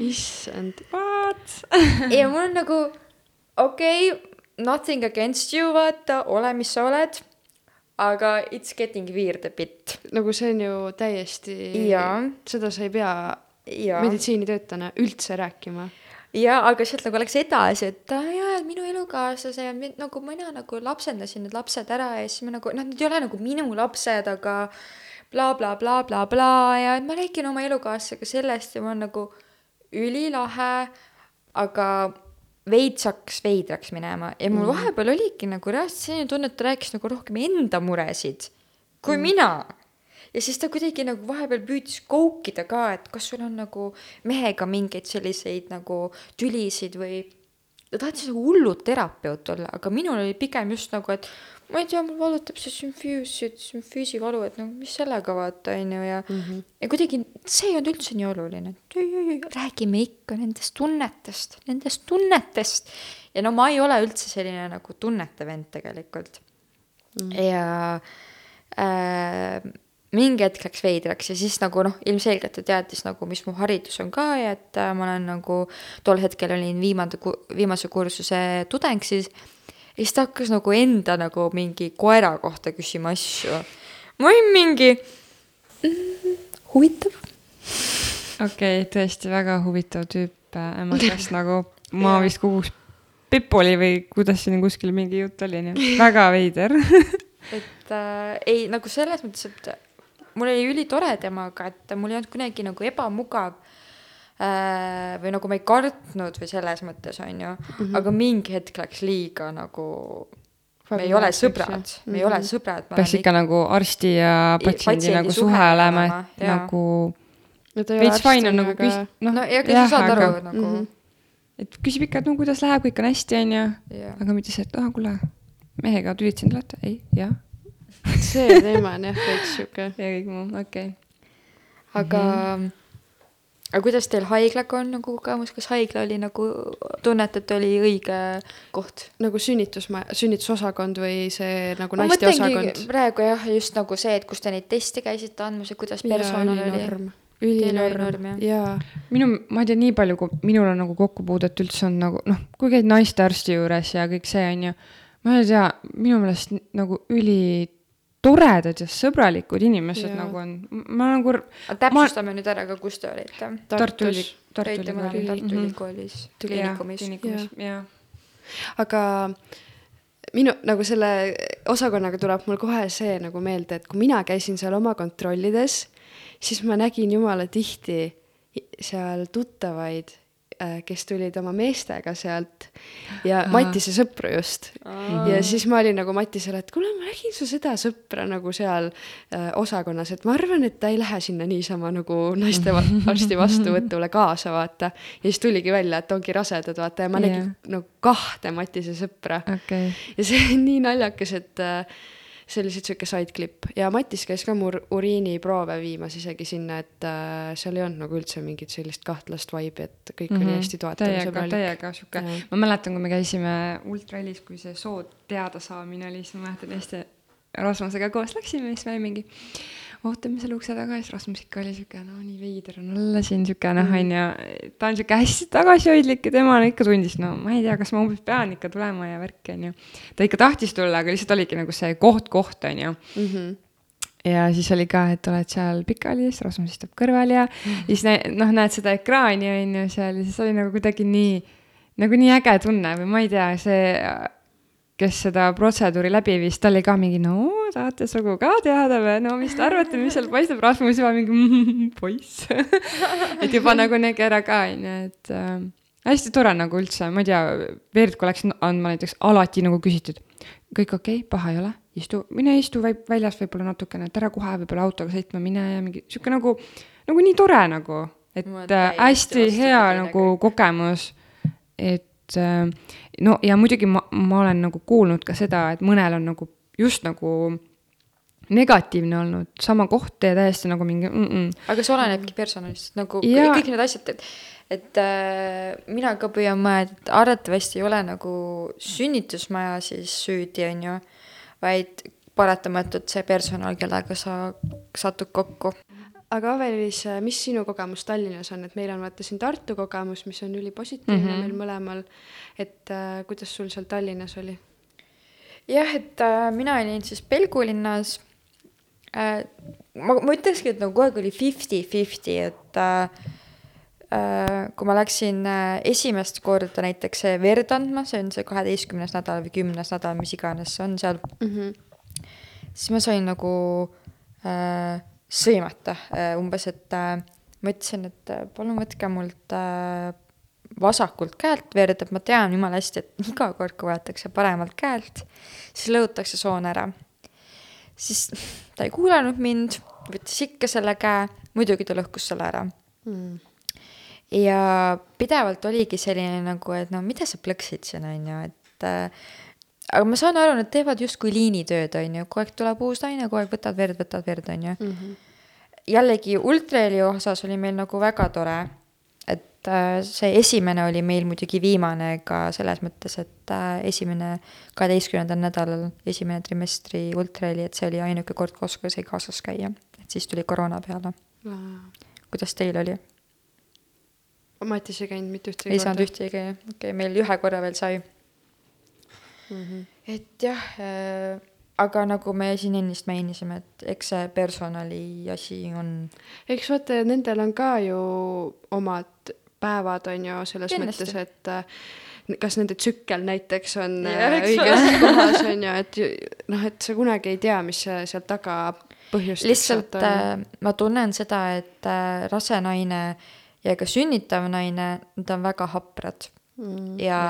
issand, what
ja mul on nagu okei okay,, nothing against you, vaata, ole, mis sa oled. aga it's getting weird a bit.
nagu see on ju täiesti, seda sa ei pea meditsiinitöötajana üldse rääkima
ja, aga sealt nagu läks edasi, et aa jaa, et minu elukaaslase ja nagu mina nagu lapsendasin need lapsed ära ja siis me nagu, noh, need ei ole nagu minu lapsed, aga blablabla bla, bla, bla, bla, ja et ma räägin oma elukaaslasega sellest ja ma olen nagu ülilahe, aga veits hakkas veidraks minema ja mul mm. vahepeal oligi nagu reaalselt selline tunne, et ta rääkis nagu rohkem enda muresid kui mm. mina ja siis ta kuidagi nagu vahepeal püüdis koukida ka, et kas sul on nagu mehega mingeid selliseid nagu tülisid või ta tahtis nagu hullult terapeut olla, aga minul oli pigem just nagu, et ma ei tea, mul valutab see sümfüüs, sümfüüsi valu, et no mis sellega vaata, on ju, ja mm -hmm. ja kuidagi see ei olnud üldse nii oluline, et ei, ei, ei, räägime ikka nendest tunnetest, nendest tunnetest. ja no ma ei ole üldse selline nagu tunnete vend tegelikult mm. -hmm. ja äh, mingi hetk läks veidraks ja siis nagu noh, ilmselgelt ta teadis nagu, mis mu haridus on ka ja et äh, ma olen nagu tol hetkel olin viimane, viimase kursuse tudeng siis. Ja siis ta hakkas nagu enda nagu mingi koera kohta küsima asju. ma olin mingi mm, huvitav.
okei okay,, tõesti väga huvitav tüüp äh, emakast nagu ma vist koguks Pipoli või kuidas siin kuskil mingi jutt oli, nii et väga veider
et äh, ei, nagu selles mõttes, et mul oli ülitore temaga, et mul ei olnud kunagi nagu ebamugav või nagu ma ei kartnud või selles mõttes, on ju mm, -hmm. aga mingi hetk läks liiga nagu me ei ole sõbrad, me ei ole mhm. sõbrad.
peaks ikka nagu arsti ja patsiendi nagu suhe olema, et nagu veits fine on nagu küs-,
noh. no ja, aga sa saad aru aga, nagu mm. -hmm.
et küsib ikka, et no kuidas läheb, kõik on hästi, on ju, aga mitte see, et ah, kuule, mehega tülitasin, olete? ei, jah
see teema on jah veits sihuke.
ja kõik muu, okei okay..
aga mm, -hmm. Aga kuidas teil haiglaga on nagu kogemus, kas haigla oli nagu, tunnete, et oli õige koht?
nagu sünnitusmaja, sünnitusosakond või see nagu naisteosakond?
praegu jah, just nagu see, et kus te neid teste käisite andmas ja kuidas personal ja, oli,
ülinorm. jaa.
Minu, ma ei tea, nii palju, kui minul on nagu kokkupuudet üldse on nagu noh, kui käid naistearsti juures ja kõik see on ju, ma ei tea, minu meelest nagu ülitoredad ja sõbralikud inimesed
Jaa.
nagu on, ma nagu
täpsustame nüüd ära ka, kus te olite.
Tartu Üli-
Tartus,
Tartu
käite mõlemad
Ülikooli.
Tartu
Mhm.
Ülikoolis,
Jaa,
kliinikumis.
kliinikumis, jaa.
aga minu nagu selle osakonnaga tuleb mul kohe see nagu meelde, et kui mina käisin seal oma kontrollides, siis ma nägin jumala tihti seal tuttavaid, kes tulid oma meestega sealt ja
Aa.
Matise sõpru just. ja siis ma olin nagu Matisele, et kuule, ma nägin su seda sõpra nagu seal äh, osakonnas, et ma arvan, et ta ei lähe sinna niisama nagu naistearsti vastuvõtule kaasa, vaata. ja siis tuligi välja, et ongi rasedad, vaata, ja ma nägin
Jah.
nagu kahte Matise sõpra
okei,
ja see on nii naljakas, et äh, see oli lihtsalt sihuke side clip ja Matis käis ka mul uriiniproove viimas isegi sinna, et äh, seal ei olnud nagu üldse mingit sellist kahtlast vibe'i, et kõik oli hästi toetav ja
Mhm.
sõbralik.
täiega sihuke ma mäletan, kui me käisime ultralis, kui see soo teadasaamine oli, siis ma mäletan hästi, Rasmusega koos läksime, siis me mingi ootame selle ukse taga ja siis Rasmus ikka oli sihuke, no nii veider on olla siin sihuke noh, onju. ta on sihuke hästi tagasihoidlik ja tema ikka tundis, no ma ei tea, kas ma umbes pean ikka tulema ja värki onju. ta ikka tahtis tulla, aga lihtsalt oligi nagu see koht, koht onju
Mhm.
ja siis oli ka, et oled seal pikali, siis Rasmus istub kõrval ja siis nä- noh, näed seda ekraani on ju seal ja siis oli nagu kuidagi nii, nagu nii äge tunne või ma ei tea, see, kes seda protseduuri läbi viis, ta oli ka mingi, no tahate sugu ka teada või, no mis te arvate, mis seal paistab, Rasmus juba mingi mm, poiss. et juba nagu nägi ära ka onju, et äh, hästi tore nagu üldse, ma ei tea, verd, kui läks andma näiteks alati nagu küsitud, kõik okei? Okay,, paha ei ole, istu, mine istu väi- väljas võib-olla natukene, et ära kohe võib-olla autoga sõitma mine ja mingi sihuke nagu, nagu nii tore nagu, et äh, hästi hea
nagu.
nagu. kogemus, et äh, no ja muidugi ma, ma olen nagu kuulnud ka seda, et mõnel on nagu just nagu negatiivne olnud sama koht ja täiesti nagu mingi mm -mm.
aga see olenebki personalist, nagu ja. kõik need asjad, et, et äh, mina ka püüan mõelda, et arvatavasti ei ole nagu sünnitusmaja siis süüdi, on ju, vaid paratamatult see personal, kellega sa satud kokku.
Aga Avelis, mis sinu kogemus Tallinnas on, et meil on vaata siin Tartu kogemus, mis on ülipositiivne mm. -hmm. meil mõlemal. et äh, kuidas sul seal Tallinnas oli?
jah, et äh, mina olin siis Pelgulinnas äh,. ma, ma ütlekski, et nagu kogu aeg oli fifty-fifty, et äh, äh, kui ma läksin äh, esimest korda näiteks äh, verd andma, see on see kaheteistkümnes nädal või kümnes nädal, mis iganes see on seal, siis ma sain nagu äh, sõimata äh, umbes, et äh, ma ütlesin, et äh, palun võtke mult vasakult käelt verd, et ma tean jumala hästi, et iga kord, kui võetakse paremalt käelt, siis lõhutakse soon ära. siis ta ei kuulanud mind, võttis ikka selle käe, muidugi ta lõhkus selle ära. ja pidevalt oligi selline nagu, et no mida sa plõksid siin, on ju, et äh, aga ma saan aru, nad teevad justkui liinitööd, on ju, kogu aeg tuleb uus naine, kogu aeg võtad verd, võtad verd, on ju. jällegi ultraheli osas oli meil nagu väga tore, et äh, see esimene oli meil muidugi viimane ka selles mõttes, et äh, esimene kaheteistkümnendal nädalal, esimene trimestri ultraheli, et see oli ainuke kord kui sai kaasas käia, et siis tuli koroona peale. kuidas teil oli?
Matis ei käinud mitte ühtegi
ei saanud ühtegi, okei okay,, meil ühe korra veel sai.
Mhm.
et jah äh,, aga nagu me siin ennist mainisime, et eks see personali asi on
eks vaata, nendel on ka ju omad päevad, on ju, selles
Kindlasti.
mõttes, et äh, kas nende tsükkel näiteks on
Jah,
äh, õiges kohas, on ju, et noh, et sa kunagi ei tea, mis seal taga põhjustaks.
lihtsalt äh, ma tunnen seda, et äh, rase naine ja ka sünnitav naine, nad on väga haprad
mm,
ja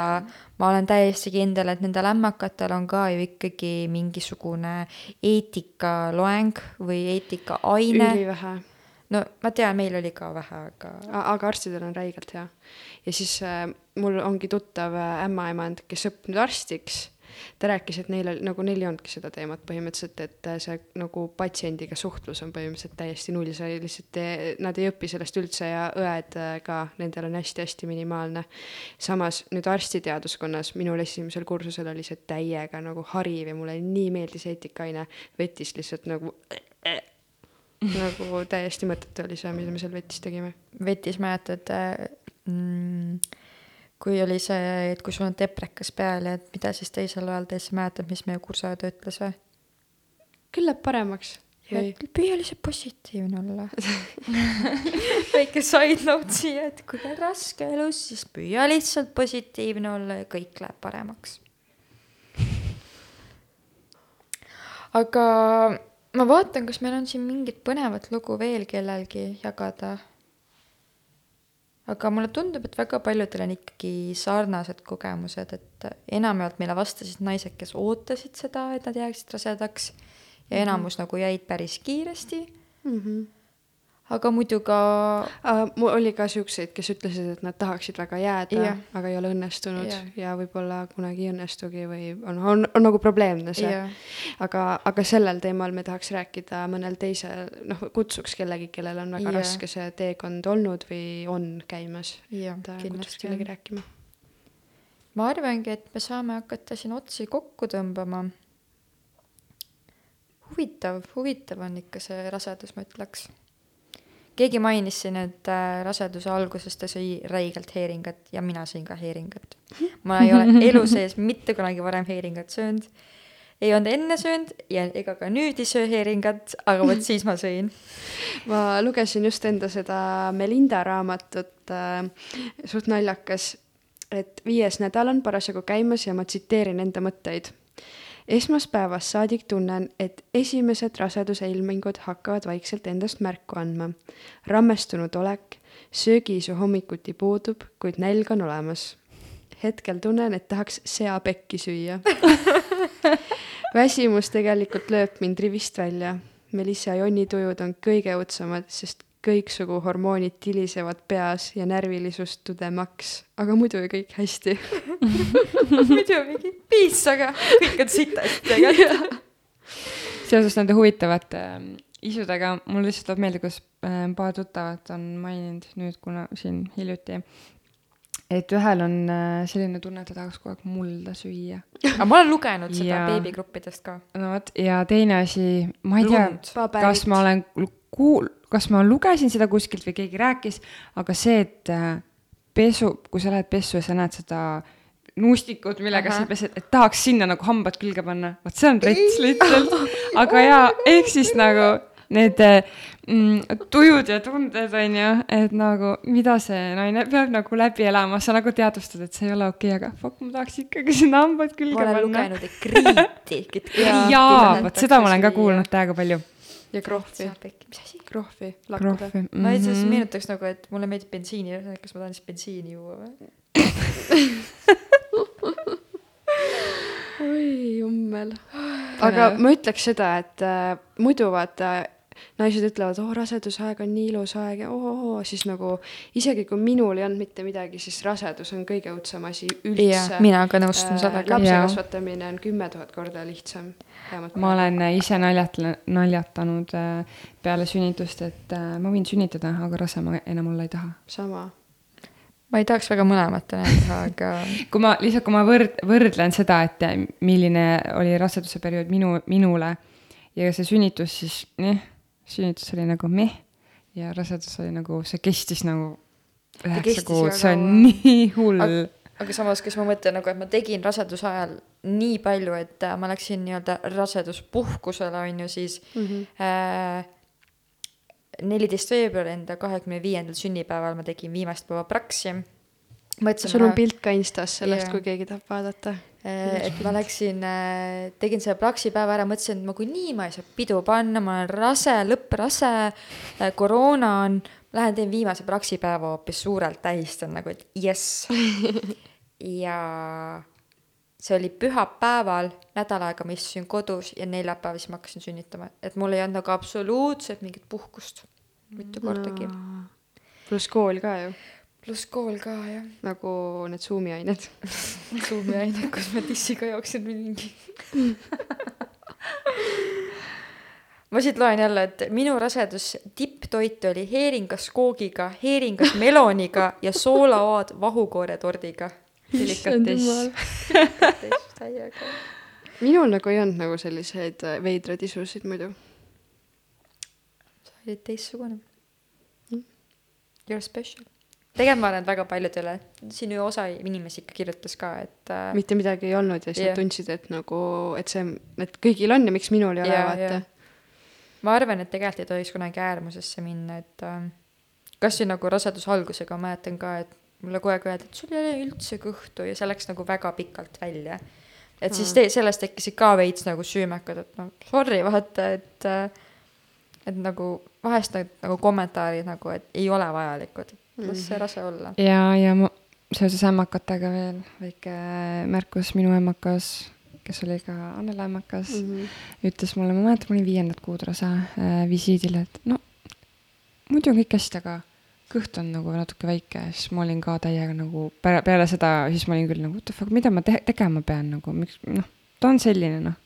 ma olen täiesti kindel, et nendel ämmakatel on ka ju ikkagi mingisugune eetikaloeng või eetikaaine.
ülivähe.
no ma tean, meil oli ka vähe, aga
aga arstidel on räigelt hea. ja siis äh, mul ongi tuttav äh, ämmaemand, kes õppis nüüd arstiks. Ta rääkis, et neil nagu neil ei olnudki seda teemat põhimõtteliselt, et äh, see nagu patsiendiga suhtlus on põhimõtteliselt täiesti null, sa lihtsalt, nad ei õpi sellest üldse ja õed äh, ka, nendel on hästi-hästi minimaalne. samas nüüd arstiteaduskonnas minul esimesel kursusel oli see täiega nagu hariv ja mulle nii meeldis eetikaine, vetis lihtsalt nagu nagu täiesti mõttetu oli see, mida me seal vetis tegime.
vetis mäletad mm,, kui oli see, et kui sul on teprekas peal ja et mida siis teisel ajal teed, sa mäletad, mis meie kursaõde ütles või?
küll läheb paremaks.
püüa lihtsalt positiivne olla. väike side note siia, et kui on raske elus, siis püüa lihtsalt positiivne olla ja kõik läheb paremaks. aga ma vaatan, kas meil on siin mingit põnevat lugu veel kellelgi jagada. Aga mulle tundub, et väga paljudel on ikkagi sarnased kogemused, et enamjaolt meile vastasid naised, kes ootasid seda, et nad jääksid rasedaks ja enamus nagu jäid päris kiiresti,
mm. -hmm.
Aga muidu ka
Uh, mul oli ka siukseid, kes ütlesid, et nad tahaksid väga jääda
Jah.,
aga ei ole õnnestunud
Jah.
ja võib-olla kunagi ei õnnestugi või on, on, on nagu probleemne see
Jah..
aga, aga sellel teemal me tahaks rääkida mõnel teisel, noh, kutsuks kellegi, kellel on väga
Jah.
raske see teekond olnud või on käimas.
jah,
et äh, kutsuks kellegi
on.
rääkima.
ma arvangi, et me saame hakata siin otsi kokku tõmbama. huvitav, huvitav on ikka see rasedus, ma ütleks. Keegi mainis siin, et äh, raseduse alguses ta sõi räigelt heeringat ja mina sõin ka heeringat. ma ei ole elu sees mitte kunagi varem heeringat söönud. ei olnud enne söönud ja ega ka nüüd ei söö heeringat, aga vot siis ma sõin.
ma lugesin just enda seda Melinda raamatut äh,, suht naljakas, et viies nädal on parasjagu käimas ja ma tsiteerin enda mõtteid. Esmaspäevast saadik tunnen, et esimesed raseduse ilmingud hakkavad vaikselt endast märku andma. rammestunud olek, söögiisu hommikuti puudub, kuid nälg on olemas. hetkel tunnen, et tahaks seapekki süüa. väsimus tegelikult lööb mind rivist välja. Melissa Jonni tujud on kõige õudsemad, sest kõiksugu hormoonid tilisevad peas ja närvilisust tudemaks, aga muidu ju kõik hästi.
muidu mingi piis, aga kõik on sitasti tegelikult.
seoses nende huvitavate äh, isudega mul lihtsalt tuleb meelde, kus äh, paar tuttavat on maininud nüüd, kuna siin hiljuti, et ühel on äh, selline tunne, et ta tahaks kogu aeg mulda süüa.
aga ma olen lugenud seda
Jaa.
beebigruppidest ka.
no vot, ja teine asi, ma ei tea
Lund.,
kas ma olen kuul-, kas ma lugesin seda kuskilt või keegi rääkis, aga see, et äh, pesu, kui sa lähed pessu ja sa näed seda nuustikut, millega
Ahah.
sa pesed, et tahaks sinna nagu hambad külge panna, vot see on rets lihtsalt. aga jaa, ehk siis nagu need mm, tujud ja tunded on ju, et nagu mida see naine peab nagu läbi elama, sa nagu teadvustad, et see ei ole okei okay,, aga fuck, ma tahaks ikkagi sinna hambad külge
ma olen
panna.
lugenud, et kriiti.
jaa, vot seda ma olen ka kuulnud täiega palju.
Ja krohvi,
mis asi?
krohvi, lakkuda.
krohvi.
ma lihtsalt meenutaks nagu, et mulle meeldib bensiini, kas ma tahan siis bensiini juua või?
oi jummel. aga ma ütleks seda, et äh, muidu vaata naised ütlevad, oo rasedusaeg on nii ilus aeg ja oo, oo, siis nagu isegi kui minul ei olnud mitte midagi, siis rasedus on kõige õudsem asi üldse.
mina ka nõustun
äh,
sellega.
lapse kasvatamine on kümme tuhat korda lihtsam.
Ma olen ise naljatle-, naljatanud äh, peale sünnitust, et äh, ma võin sünnitada, aga rase ma enam olla ei taha.
sama.
ma ei tahaks väga mõlemat enam teha, aga
kui ma lihtsalt, kui ma võrd-, võrdlen seda, et äh, milline oli raseduse periood minu, minule ja see sünnitus, siis noh, sünnitus oli nagu meh ja rasedus oli nagu, see kestis nagu üheksa kuud, see on nii hull.
aga samas, kas ma mõtlen nagu, et ma tegin raseduse ajal nii palju, et äh, ma läksin nii-öelda raseduspuhkusele, on ju, siis
Mhm.
neliteist veebruari enda kahekümne viiendal sünnipäeval ma tegin viimast päeva praksi.
sul on pilt ka Instas sellest
Jaa.
kui keegi tahab vaadata.
Äh, et ma läksin, tegin selle praksipäeva ära, mõtlesin, et nagunii ma ei saa pidu panna, ma olen rase, lõpprase, koroona on, lähen teen viimase praksipäeva hoopis suurelt tähistan nagu, et jess. ja see oli pühapäeval, nädal aega ma istusin kodus ja neljapäeval siis ma hakkasin sünnitama, et mul ei olnud nagu absoluutselt mingit puhkust mitte kordagi.
pluss kool ka ju,
pluss kool ka jah,
nagu need Zoomi ained.
Zoomi aine, kus ma tissiga jooksin mingi. ma siit loen jälle, et minu rasedus tipptoit oli heeringas koogiga, heeringas meloniga ja soolaoad vahukooretordiga.
delikates.
täiega.
minul nagu ei olnud nagu selliseid äh, veidraid isusid muidu.
olid teistsugune
Mm.
You are special tegelikult ma arvan, et väga paljudele, siin ju osa inimesi ikka kirjutas ka, et äh,
mitte midagi ei olnud ja siis
Jah.
nad tundsid, et nagu, et see, et kõigil on ja miks minul ei ole,
Jaa,
vaata
jaa. ma arvan, et tegelikult ei tohiks kunagi äärmusesse minna, et äh, kas või nagu raseduse algusega ma mäletan ka, et mulle kogu aeg öeldi, et sul ei ole üldse kõhtu ja see läks nagu väga pikalt välja. et siis te, sellest tekkisid ka veits nagu süümekad, et noh, sorry, vaata, et äh, et nagu vahest need nagu kommentaarid nagu, et ei ole vajalikud, las see rase olla.
ja, ja ma seoses ämmakatega veel väike märkus, minu ämmakas, kes oli ka Annela ämmakas mm,
Mhm.
-hmm. ütles mulle, ma mäletan, ma olin viiendat kuud rase äh, visiidil, et no muidu on kõik hästi, aga kõht on nagu natuke väike, siis ma olin ka täiega nagu peale, peale seda, siis ma olin küll nagu what the fuck, mida ma te tegema pean nagu, miks noh, ta on selline noh.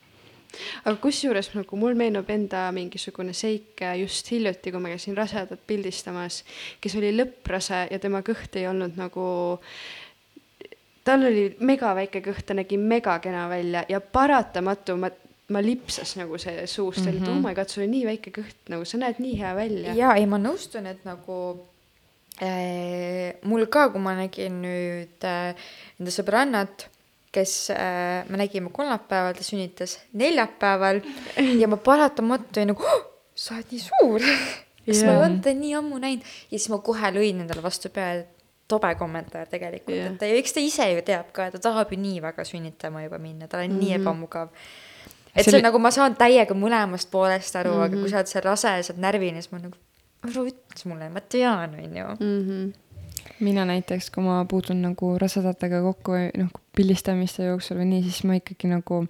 aga kusjuures nagu mul meenub enda mingisugune seik äh, just hiljuti, kui ma käisin rasedat pildistamas, kes oli lõpprase ja tema kõht ei olnud nagu tal oli megaväike kõht, ta nägi megakena välja ja paratamatu ma, ma lipsas nagu see suust mm, -hmm. et oh my god, sul on nii väike kõht, nagu sa näed nii hea välja.
jaa, ei ma nõustun, et nagu mul ka, kui ma nägin nüüd äh, enda sõbrannat, kes äh,, me nägime kolmapäeval, ta sünnitas neljapäeval ja ma paratamatu olin nagu oh,, sa oled nii suur. kas ma ei olnud teda nii ammu näinud ja siis ma kohe lõin endale vastu pead, tobe kommentaar tegelikult yeah., et ta eks ta ise ju teab ka, ta tahab ju nii väga sünnitama juba minna, tal on mm -hmm. nii ebamugav. et see
Selle-
on nagu, ma saan täiega mõlemast poolest aru mm, -hmm. aga
Mhm.
kui sa oled seal rase ja sa oled närviline, siis ma nagu, ära ütle mulle, ma tean, onju.
Mhm.
mina näiteks, kui ma puutun nagu rasedatega kokku, noh, pildistamiste jooksul või nii, siis ma ikkagi nagu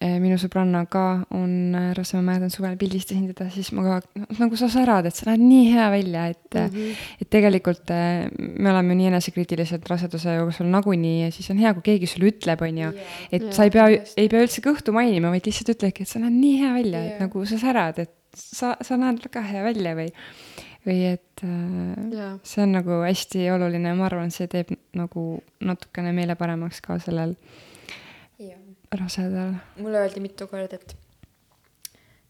eh, minu sõbranna ka on äh, rase, ma mäletan suvel pildistasin teda, siis ma ka no, nagu sa särad, et sa näed nii hea välja, et mm. -hmm. et tegelikult eh, me oleme nii enesekriitilised raseduse jooksul nagunii ja siis on hea, kui keegi sulle ütleb, onju, et
Jaa,
sa ei pea, ei pea üldse kõhtu mainima, vaid lihtsalt ütledki, et sa näed nii hea välja, et
Jaa.
nagu sa särad, et sa, sa näed väga hea välja või, või et äh, see on nagu hästi oluline ja ma arvan, see teeb nagu natukene meele paremaks ka sellel rasedal.
mulle öeldi mitu korda, et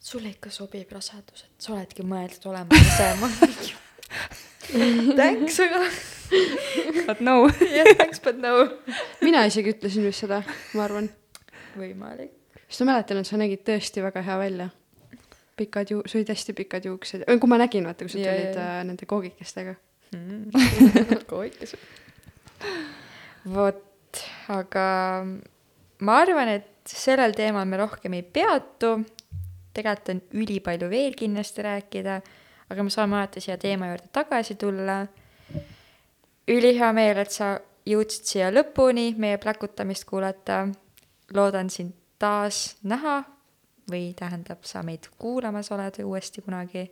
sulle ikka sobib rasedus, et sa oledki mõeldud olema rase. ma mingi thanks, aga
But no.
jah, thanks but no.
mina isegi ütlesin vist seda, ma arvan.
võimalik.
sest ma mäletan, et sa nägid tõesti väga hea välja. Pikad ju-, sul olid hästi pikad juuksed, kui ma nägin, vaata, kui sa tulid
jaa,
äh, nende koogikestega.
kooikas. vot, aga ma arvan, et sellel teemal me rohkem ei peatu. tegelikult on ülipalju veel kindlasti rääkida, aga me saame alati siia teema juurde tagasi tulla. ülihea meel, et sa jõudsid siia lõpuni meie pläkutamist kuulata. loodan sind taas näha või tähendab, sa meid kuulamas oled uuesti kunagi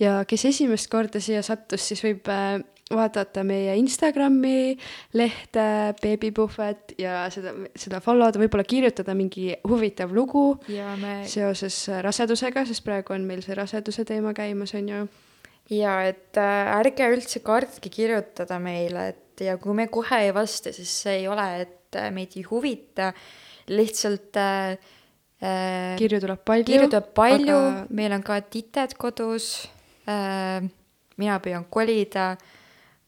ja kes esimest korda siia sattus, siis võib äh, vaadata meie Instagrami lehte Beebipuhvet ja seda, seda follow da, võib-olla kirjutada mingi huvitav lugu
ja me
seoses äh, rasedusega, sest praegu on meil see raseduse teema käimas, on ju.
ja et äh, ärge üldse kartke kirjutada meile, et ja kui me kohe ei vasta, siis see ei ole, et meid ei huvita, lihtsalt äh,
kirju tuleb palju.
kirju tuleb palju aga- meil on ka tited kodus äh,, mina püüan kolida,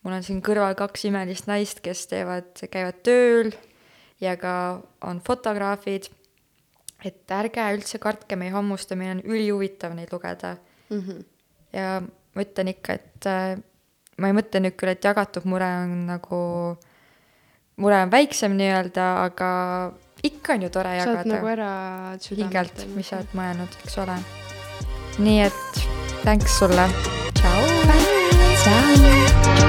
mul on siin kõrval kaks imelist naist, kes teevad, käivad tööl ja ka on fotograafid, et ärge üldse kartke meie hammusta, meil on ülihuvitav neid lugeda
mm. -hmm.
ja ma ütlen ikka, et äh, ma ei mõtle nüüd küll, et jagatud mure on nagu, mure on väiksem nii-öelda, aga ikka on ju tore
saad
jagada
nagu ära
hingelt, mis sa oled mõelnud, eks ole. nii et thanks sulle. tšau.
tšau.